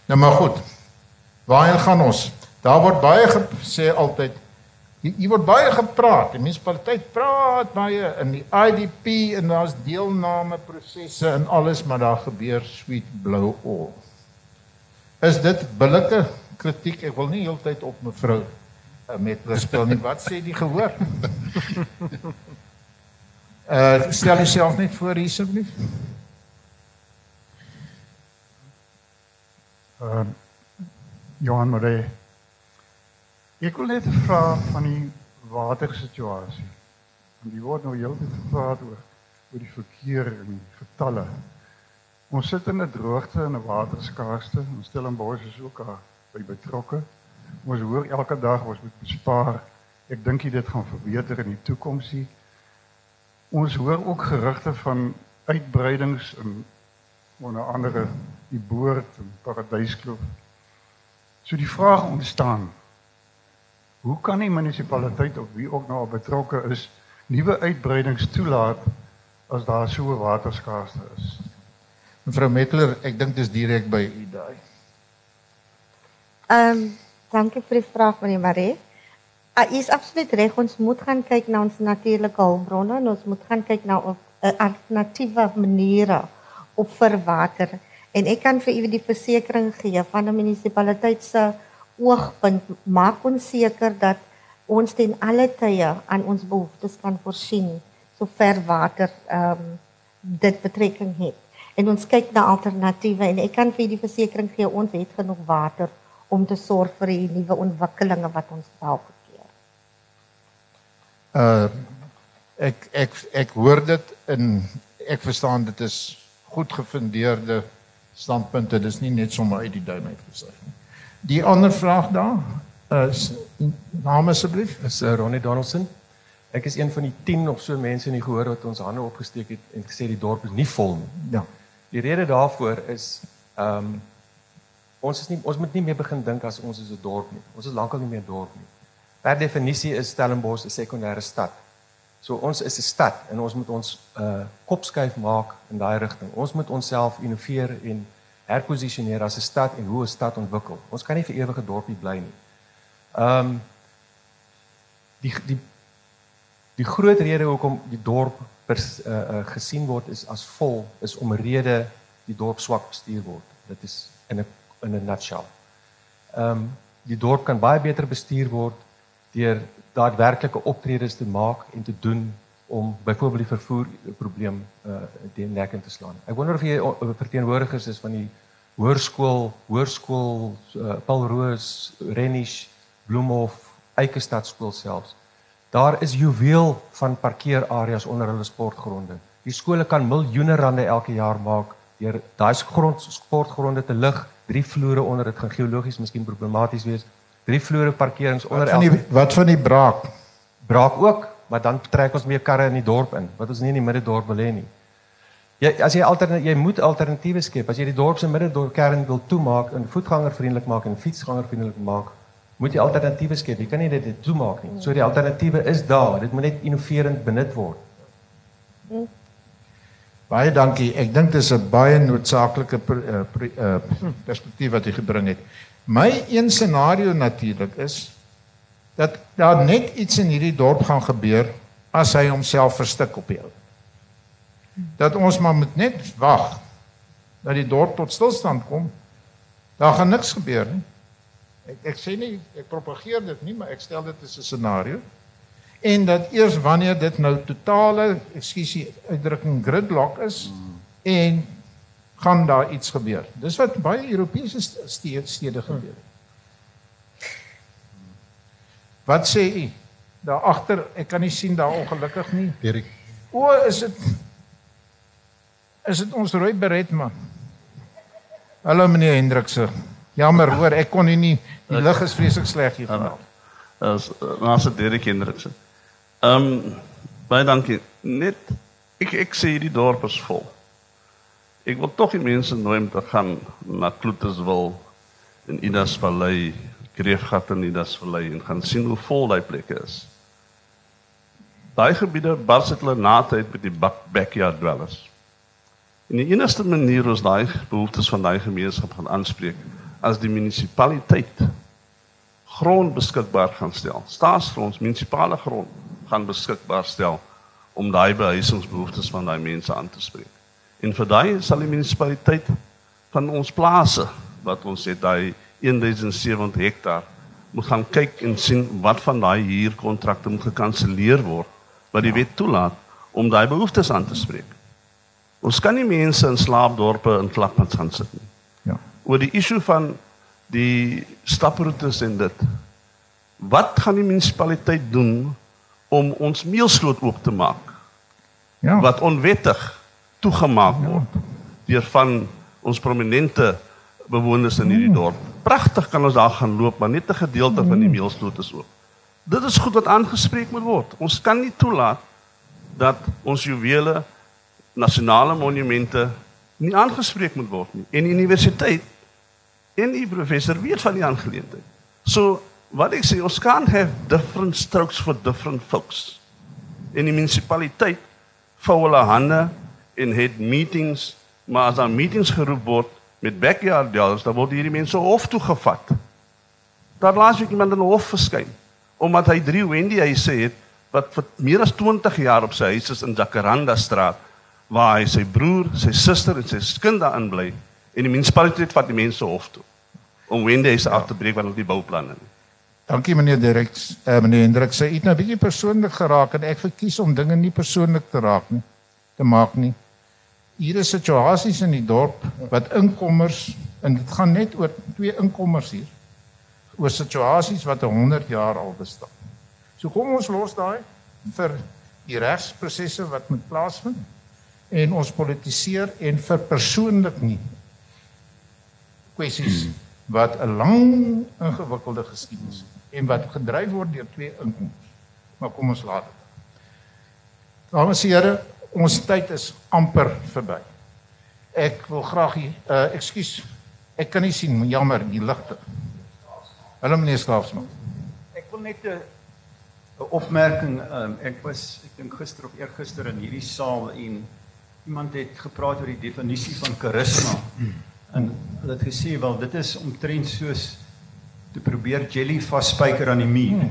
Nou maar goed. Waarheen gaan ons? Daar word baie gesê altyd Hier word baie gepraat. Die munisipaliteit praat baie in die IDP en daar's deelname prosesse en alles, maar daar gebeur sweet blou all. Is dit billike kritiek? Ek wil nie heeltyd op mevrou uh, met speel nie. Wat sê die gehoor? Uh stel jouself net voor hier asseblief. Uh Johan Maree Ek wil net vra van die watersituasie. Want die word nou heeltyd gepraat oor oor die verkeer en die getalle. Ons sit in 'n droogte en 'n waterskaarste. Ons stel in Bosch is ook by betrokke. Ons hoor elke dag ons moet bespaar. Ek dink dit gaan verbeter in die toekoms. Ons hoor ook gerugte van uitbreidings in onder andere die boord en paradyskloof. So die vraag ontstaan Hoe kan die munisipaliteit of wie ook nou betrokke is nuwe uitbreidings toelaat as daar so 'n waterskaarste is? Mevrou Metler, ek dink dis direk by u daai. Ehm, um, dankie vir die vraag meneer Marie. Uh, is absoluut reg ons moet gaan kyk na ons natuurlike hulpbronne en ons moet gaan kyk na 'n uh, alternatiewe maniere op vir water. En ek kan vir u die versekering gee van 'n munisipaliteit se oogpunt maak ons seker dat ons ten alle tye aan ons behoeftes kan voorsien sover water ehm um, dit betrekking het. En ons kyk na alternatiewe en ek kan vir die versekering gee ons het genoeg water om te sorg vir die nuwe ontwikkelinge wat ons dalk keer. Uh ek ek ek hoor dit in ek verstaan dit is goed gefundeerde standpunte. Dis nie net sommer uit die duim uit gesê nie. Die ander vraag daar is naam asseblief. Is uh, Ronnie Donaldson. Ek is een van die 10 of so mense in die gehoor wat ons hande opgesteek het en gesê die dorp is nie vol nie. Ja. Die rede daarvoor is ehm um, ons is nie ons moet nie meer begin dink as ons is 'n dorp nie. Ons is lankal nie meer 'n dorp nie. Per definisie is Stellenbosch 'n sekondêre stad. So ons is 'n stad en ons moet ons uh kop skuif maak in daai rigting. Ons moet onsself innoveer en herposisioneer as 'n stad en hoe 'n stad ontwikkel. Ons kan nie vir ewige dorpie bly nie. Ehm um, die die die groot rede hoekom die dorp pers, uh, uh gesien word is as vol is omrede die dorp swak bestuur word. Dit is in 'n in 'n nutshell. Ehm um, die dorp kan baie beter bestuur word deur daadwerklike optredes te maak en te doen om byvoorbeeld die vervoer probleem uh die nek in te slaan. Ek wonder of jy verteenwoordigers is van die hoërskool, hoërskool uh, Paul Roos, Renish, Bloemhof, Eikestad skool selfs. Daar is juweel van parkeerareas onder hulle sportgronde. Die skole kan miljoene rande elke jaar maak deur daai grond sportgronde te lig, drie vloere onder dit gaan geologies miskien problematies wees drie vloere parkerings onder elke Wat van die wat van die braak? Braak ook, maar dan trek ons meer karre in die dorp in wat ons nie in die middedorp wil hê nie. Jy as jy alternatiewe jy moet alternatiewe skep. As jy die dorp se middedorp kern wil toemaak en voetgangervriendelik maak en fietsgangervriendelik maak, moet jy alternatiewe skep. Jy kan nie dit toemaak nie. So die alternatiewe is daar. Dit moet net innoverend benut word. Baie dankie. Ek dink dis 'n baie noodsaaklike uh, uh, perspektief wat jy gebring het. My een scenario natuurlik is dat daar net iets in hierdie dorp gaan gebeur as hy homself verstik op die ou. Dat ons maar moet net wag dat die dorp tot stilstand kom. Daar gaan niks gebeur nie. Ek ek sê nie ek propageer dit nie, maar ek stel dit as 'n scenario. En dat eers wanneer dit nou totale, ekskuusie, uitdrukking gridlock is en gaan daar iets gebeur. Dis wat baie Europese stede, stede gebeur. Wat sê u? Daar agter, ek kan nie sien daar ongelukkig nie. Dirk. O, is dit Is dit ons rooi beret man? Hallo meneer Hendrikse. Jammer hoor, ek kon nie die lig is vreeslik sleg hier vanaf. As maar se Dirk Hendrikse. Ehm um, baie dankie. Net ek ek sê die dorp is vol. Ek wil tog die mense nooi om te gaan na Kloeterswil in Idas Vallei, Kreefgat in Idas Vallei en gaan sien hoe vol daai plekke is. Daai gebiede bars dit hulle na tyd met die backyard dwellers. En die enigste manier ons daai behoeftes van daai gemeenskap gaan aanspreek as die munisipaliteit grond beskikbaar gaan stel. Staatsgrond, munisipale grond gaan beskikbaar stel om daai behuisingsbehoeftes van daai mense aan te spreek. En vir daai sal die munisipaliteit van ons plase wat ons het daai 1070 hektaar moet gaan kyk en sien wat van daai huurkontrakte moet gekanselleer word wat die wet toelaat om daai behoeftes aan te spreek. Ons kan nie mense in slaapdorpe in klapmat gaan sit nie. Ja. Oor die issue van die staproetes en dit. Wat gaan die munisipaliteit doen om ons meelsloot oop te maak? Ja. Wat onwettig toegemaak word deur van ons prominente bewoners in hierdie dorp. Pragtig kan ons daar gaan loop, maar net 'n gedeelte van die meelsloot is oop. Dit is goed wat aangespreek moet word. Ons kan nie toelaat dat ons juwele nasionale monumente nie aangespreek moet word nie. En die universiteit en die professor weet van die aangeleentheid. So wat ek sê, ons kan have different strokes for different folks. En die munisipaliteit vou hulle hande en het meetings, maar as daar meetings geroep word met backyard deals, dan word hierdie mense hof toe gevat. Daar laas ek iemand in hof verskyn omdat hy drie Wendy huise het wat vir meer as 20 jaar op sy huis is in Jacaranda straat waar hy sy broer, sy suster en sy kind daarin bly en die munisipaliteit vat die mense hof toe om Wendy huise af te breek hulle die bouplanne nie. Dankie meneer Dirk, uh, meneer Hendrik sê iets nou 'n bietjie persoonlik geraak en ek verkies om dinge nie persoonlik te raak nie, te maak nie hier is situasies in die dorp wat inkommers en dit gaan net oor twee inkommers hier oor situasies wat 100 jaar al bestaan. So kom ons los daai vir die regsprosesse wat moet plaasvind en ons politiseer en verpersoonlik nie kwessies wat 'n lang ingewikkelde geskiedenis en wat gedryf word deur twee inkomste. Maar kom ons laat dit. Dames en here, ons tyd is amper verby. Ek wil graag hier uh ekskuus. Ek kan nie sien, jammer, die ligte. Hallo meneer Skaafsman. Ek wil net 'n 'n opmerking, um, ek was ek dink gister of eergister in hierdie saal en iemand het gepraat oor die definisie van karisma. En hulle het gesê wel dit is omtrent soos te probeer jelly vasspyker aan die muur.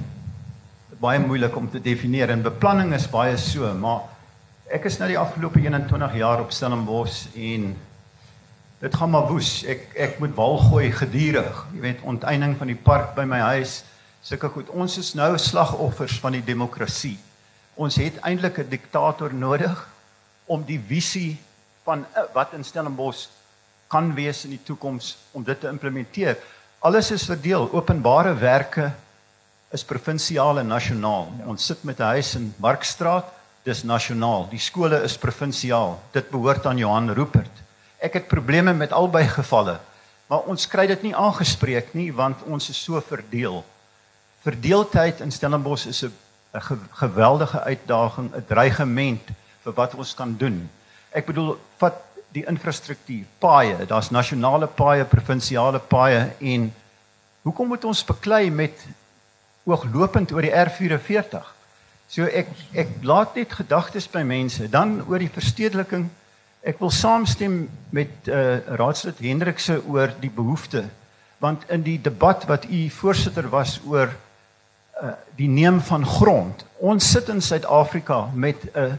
Baie moeilik om te definieer en beplanning is baie so, maar ek is nou die afgelope 21 jaar op Stellenbosch en dit gaan maar woes. Ek ek moet wal gooi gedurig. Jy weet, onteiening van die park by my huis. Sulke goed. Ons is nou slagoffers van die demokrasie. Ons het eintlik 'n diktator nodig om die visie van uh, wat in Stellenbosch kan wees in die toekoms om dit te implementeer. Alles is verdeel. Openbare werke is provinsiaal en nasionaal. Ja. Ons sit met 'n huis in Markstraat, dis nasionaal. Die skole is provinsiaal. Dit behoort aan Johan Rupert. Ek het probleme met albei gevalle, maar ons kry dit nie aangespreek nie want ons is so verdeel. Verdeeldheid in Stellenbosch is 'n geweldige uitdaging, 'n dreigement vir wat ons kan doen. Ek bedoel, vat die infrastruktuur, paaie, daar's nasionale paaie, provinsiale paaie en hoekom moet ons beklei met ooglopend oor die R44? So ek ek laat net gedagtes by mense, dan oor die verstedeliking. Ek wil saamstem met uh raadslid Hendrikse oor die behoefte want in die debat wat u voorsitter was oor uh die neem van grond. Ons sit in Suid-Afrika met 'n uh,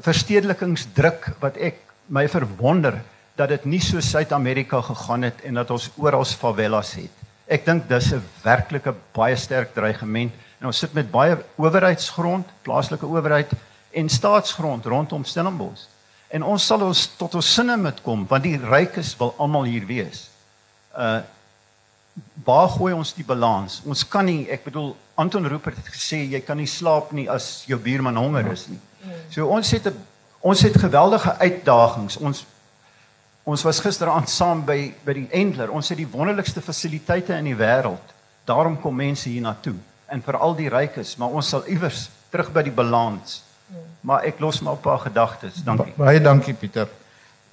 verstedelikingsdruk wat ek my verwonder dat dit nie so Suid-Amerika gegaan het en dat ons oral favelas het. Ek dink dis 'n werklike baie sterk dreigement en ons sit met baie owerheidsgrond, plaaslike owerheid en staatsgrond rondom Stellenbosch. En ons sal ons tot ons sinne moet kom want die rykes wil almal hier wees. Uh waar gooi ons die balans? Ons kan nie, ek bedoel Anton Rupert het gesê jy kan nie slaap nie as jou buurman honger is nie. So ons het 'n ons het geweldige uitdagings. Ons ons was gisteraand saam by by die Endler. Ons het die wonderlikste fasiliteite in die wêreld. Daarom kom mense hier na toe en veral die rykes, maar ons sal iewers terug by die balans. Maar ek los maar 'n paar gedagtes. Dankie. Baie dankie Pieter.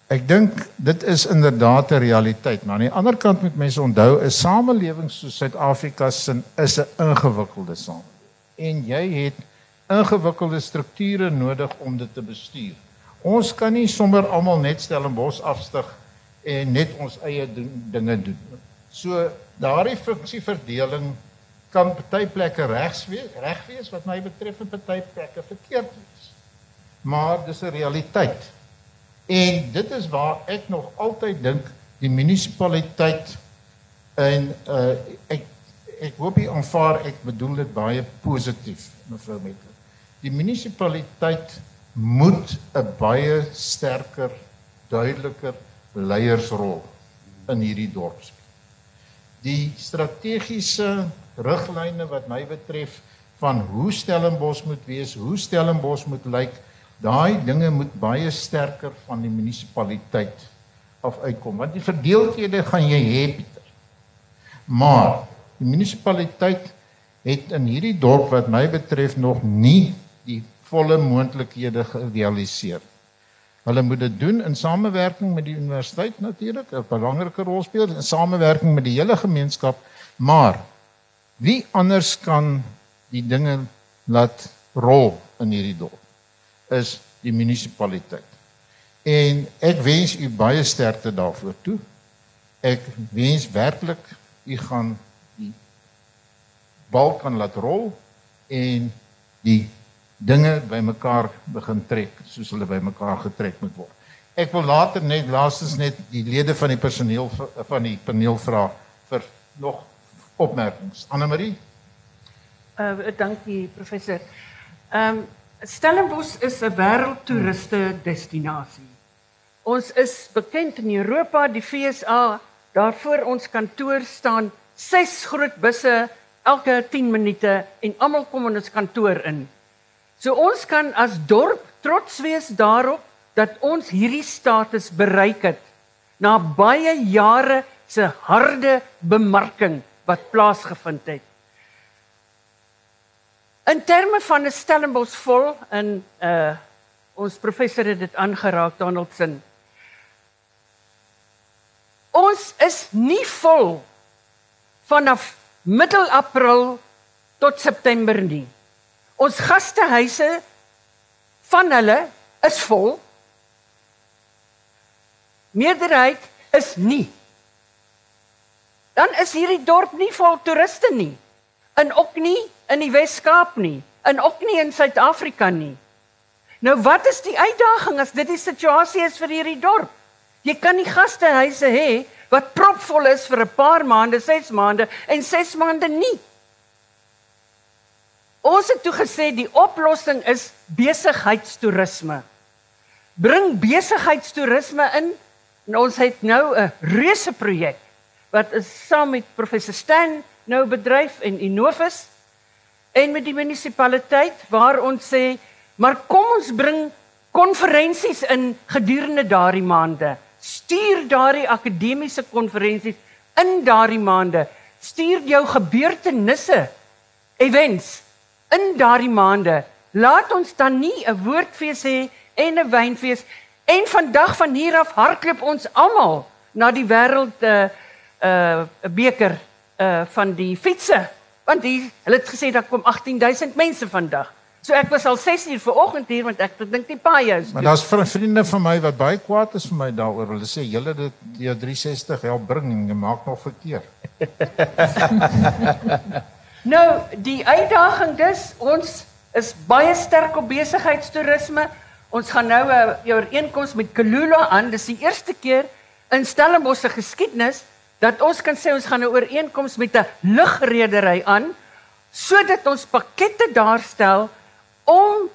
Ek dink dit is inderdaad 'n realiteit, maar aan die ander kant moet mense onthou 'n samelewing soos Suid-Afrika se is 'n ingewikkelde samelewing. En jy het ingewikkelde strukture nodig om dit te bestuur. Ons kan nie sommer almal net Stellenbosch afstig en net ons eie doen, dinge doen. So daardie funksieverdeling kan party plekke regs wees, reg wees wat my betref en party plekke verkeerd wees. Maar dis 'n realiteit. En dit is waar ek nog altyd dink die munisipaliteit en uh ek ek hoop jy aanvaar ek bedoel dit baie positief mevrou Met die munisipaliteit moet 'n baie sterker, duideliker leiersrol in hierdie dorp speel. Die strategiese riglyne wat my betref van hoe Stellenbosch moet wees, hoe Stellenbosch moet lyk, daai dinge moet baie sterker van die munisipaliteit af uitkom want die verdeeldhede gaan jy hê Pieter. Maar die munisipaliteit het in hierdie dorp wat my betref nog nie die volle moontlikhede gerealiseer. Hulle moet dit doen in samewerking met die universiteit natuurlik, 'n belangrike rol speel in samewerking met die hele gemeenskap, maar wie anders kan die dinge laat rol in hierdie dorp is die munisipaliteit. En ek wens u baie sterkte daarvoor toe. Ek wens werklik u gaan die bal kan laat rol en die dinge bymekaar begin trek soos hulle bymekaar getrek moet word. Ek wil later net laastens net die lede van die personeel van die paneel vra vir nog opmerkings. Anne Marie? Uh dankie professor. Ehm um, Stellenbosch is 'n wêreldtoeriste destinasie. Ons is bekend in Europa, die FSA, daarvoor ons kantoor staan ses groot busse elke 10 minute en almal kom in ons kantoor in. So ons kan as dorp trots wees daarop dat ons hierdie status bereik het na baie jare se harde bemarking wat plaasgevind het. In terme van 'n Stellenbosch vol in uh ons professor het dit aangeraak Donaldson. Ons is nie vol vanaf middel April tot September nie. Ons gastehuise van hulle is vol. Meerderheid is nie. Dan is hierdie dorp nie vol toeriste nie. In ook nie in die Wes-Kaap nie, in ook nie in Suid-Afrika nie. Nou wat is die uitdaging as dit die situasie is vir hierdie dorp? Jy kan nie gastehuise hê wat propvol is vir 'n paar maande, 6 maande en 6 maande nie. Ons het toe gesê die oplossing is besigheidstoerisme. Bring besigheidstoerisme in en ons het nou 'n reuse projek wat is saam met professor Stan nou bedryf en Innovus en met die munisipaliteit waar ons sê maar kom ons bring konferensies in gedurende daardie maande. Stuur daardie akademiese konferensies in daardie maande. Stuur jou gebeurtenisse events in daardie maande. Laat ons dan nie 'n woordfees hê en 'n wynfees en vandag van hier af hardloop ons almal na die wêreld 'n uh, eh, 'n uh, beker uh van die fietsse want die hulle het gesê daar kom 18000 mense vandag. So ek was al 6 uur vanoggend hier want ek dink die paai is. Maar daar's vriende van my wat baie kwaad is vir my daaroor. Hulle sê julle dit jou 360 help bring en jy maak nog verkeerd. nou, die uitdaging dis ons is baie sterk op besigheidstoerisme. Ons gaan nou 'n uh, ooreenkoms met Kalula aan. Dis die eerste keer in Stellenbosch se geskiedenis dat ons kan sê ons gaan 'n ooreenkoms met 'n lugredery aan sodat ons pakkette daarstel om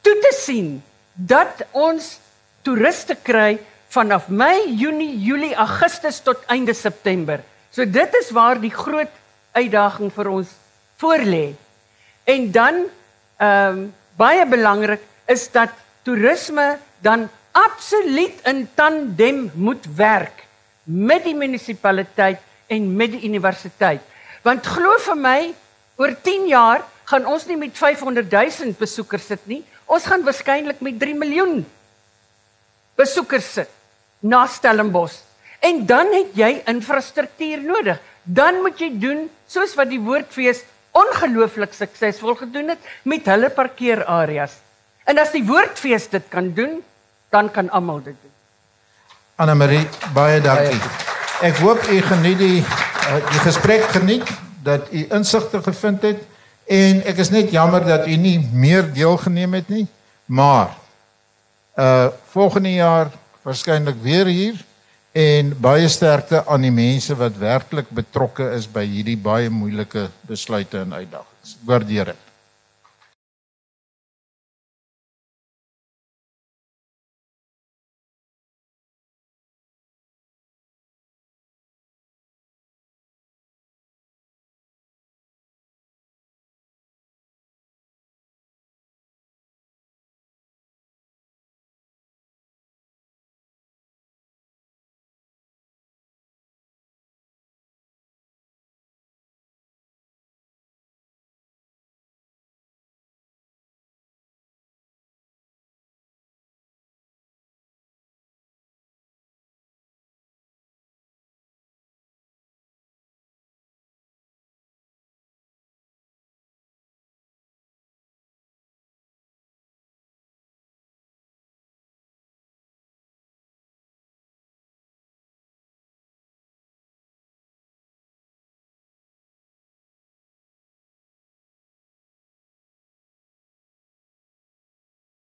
toe te sien dat ons toeriste kry vanaf Mei, Junie, Julie, Augustus tot einde September. So dit is waar die groot uitdaging vir ons voorlê. En dan ehm um, baie belangrik is dat toerisme dan absoluut in tandem moet werk met die munisipaliteit en met die universiteit. Want glo vir my, oor 10 jaar gaan ons nie met 500 000 besoekers sit nie. Ons gaan waarskynlik met 3 miljoen besoekers sit na Stellenbosch. En dan het jy infrastruktuur nodig. Dan moet jy doen soos wat die woordfees ongelooflik suksesvol gedoen het met hulle parkeerareas. En as die woordfees dit kan doen, dan kan almal dit doen. Anna Marie, baie dankie. Ek hoop u geniet die uh, die gesprek geniet dat u insigte gevind het en ek is net jammer dat u nie meer deelgeneem het nie, maar uh volgende jaar waarskynlik weer hier en baie sterkte aan die mense wat werklik betrokke is by hierdie baie moeilike besluite en uitdagings. Waardeer dit.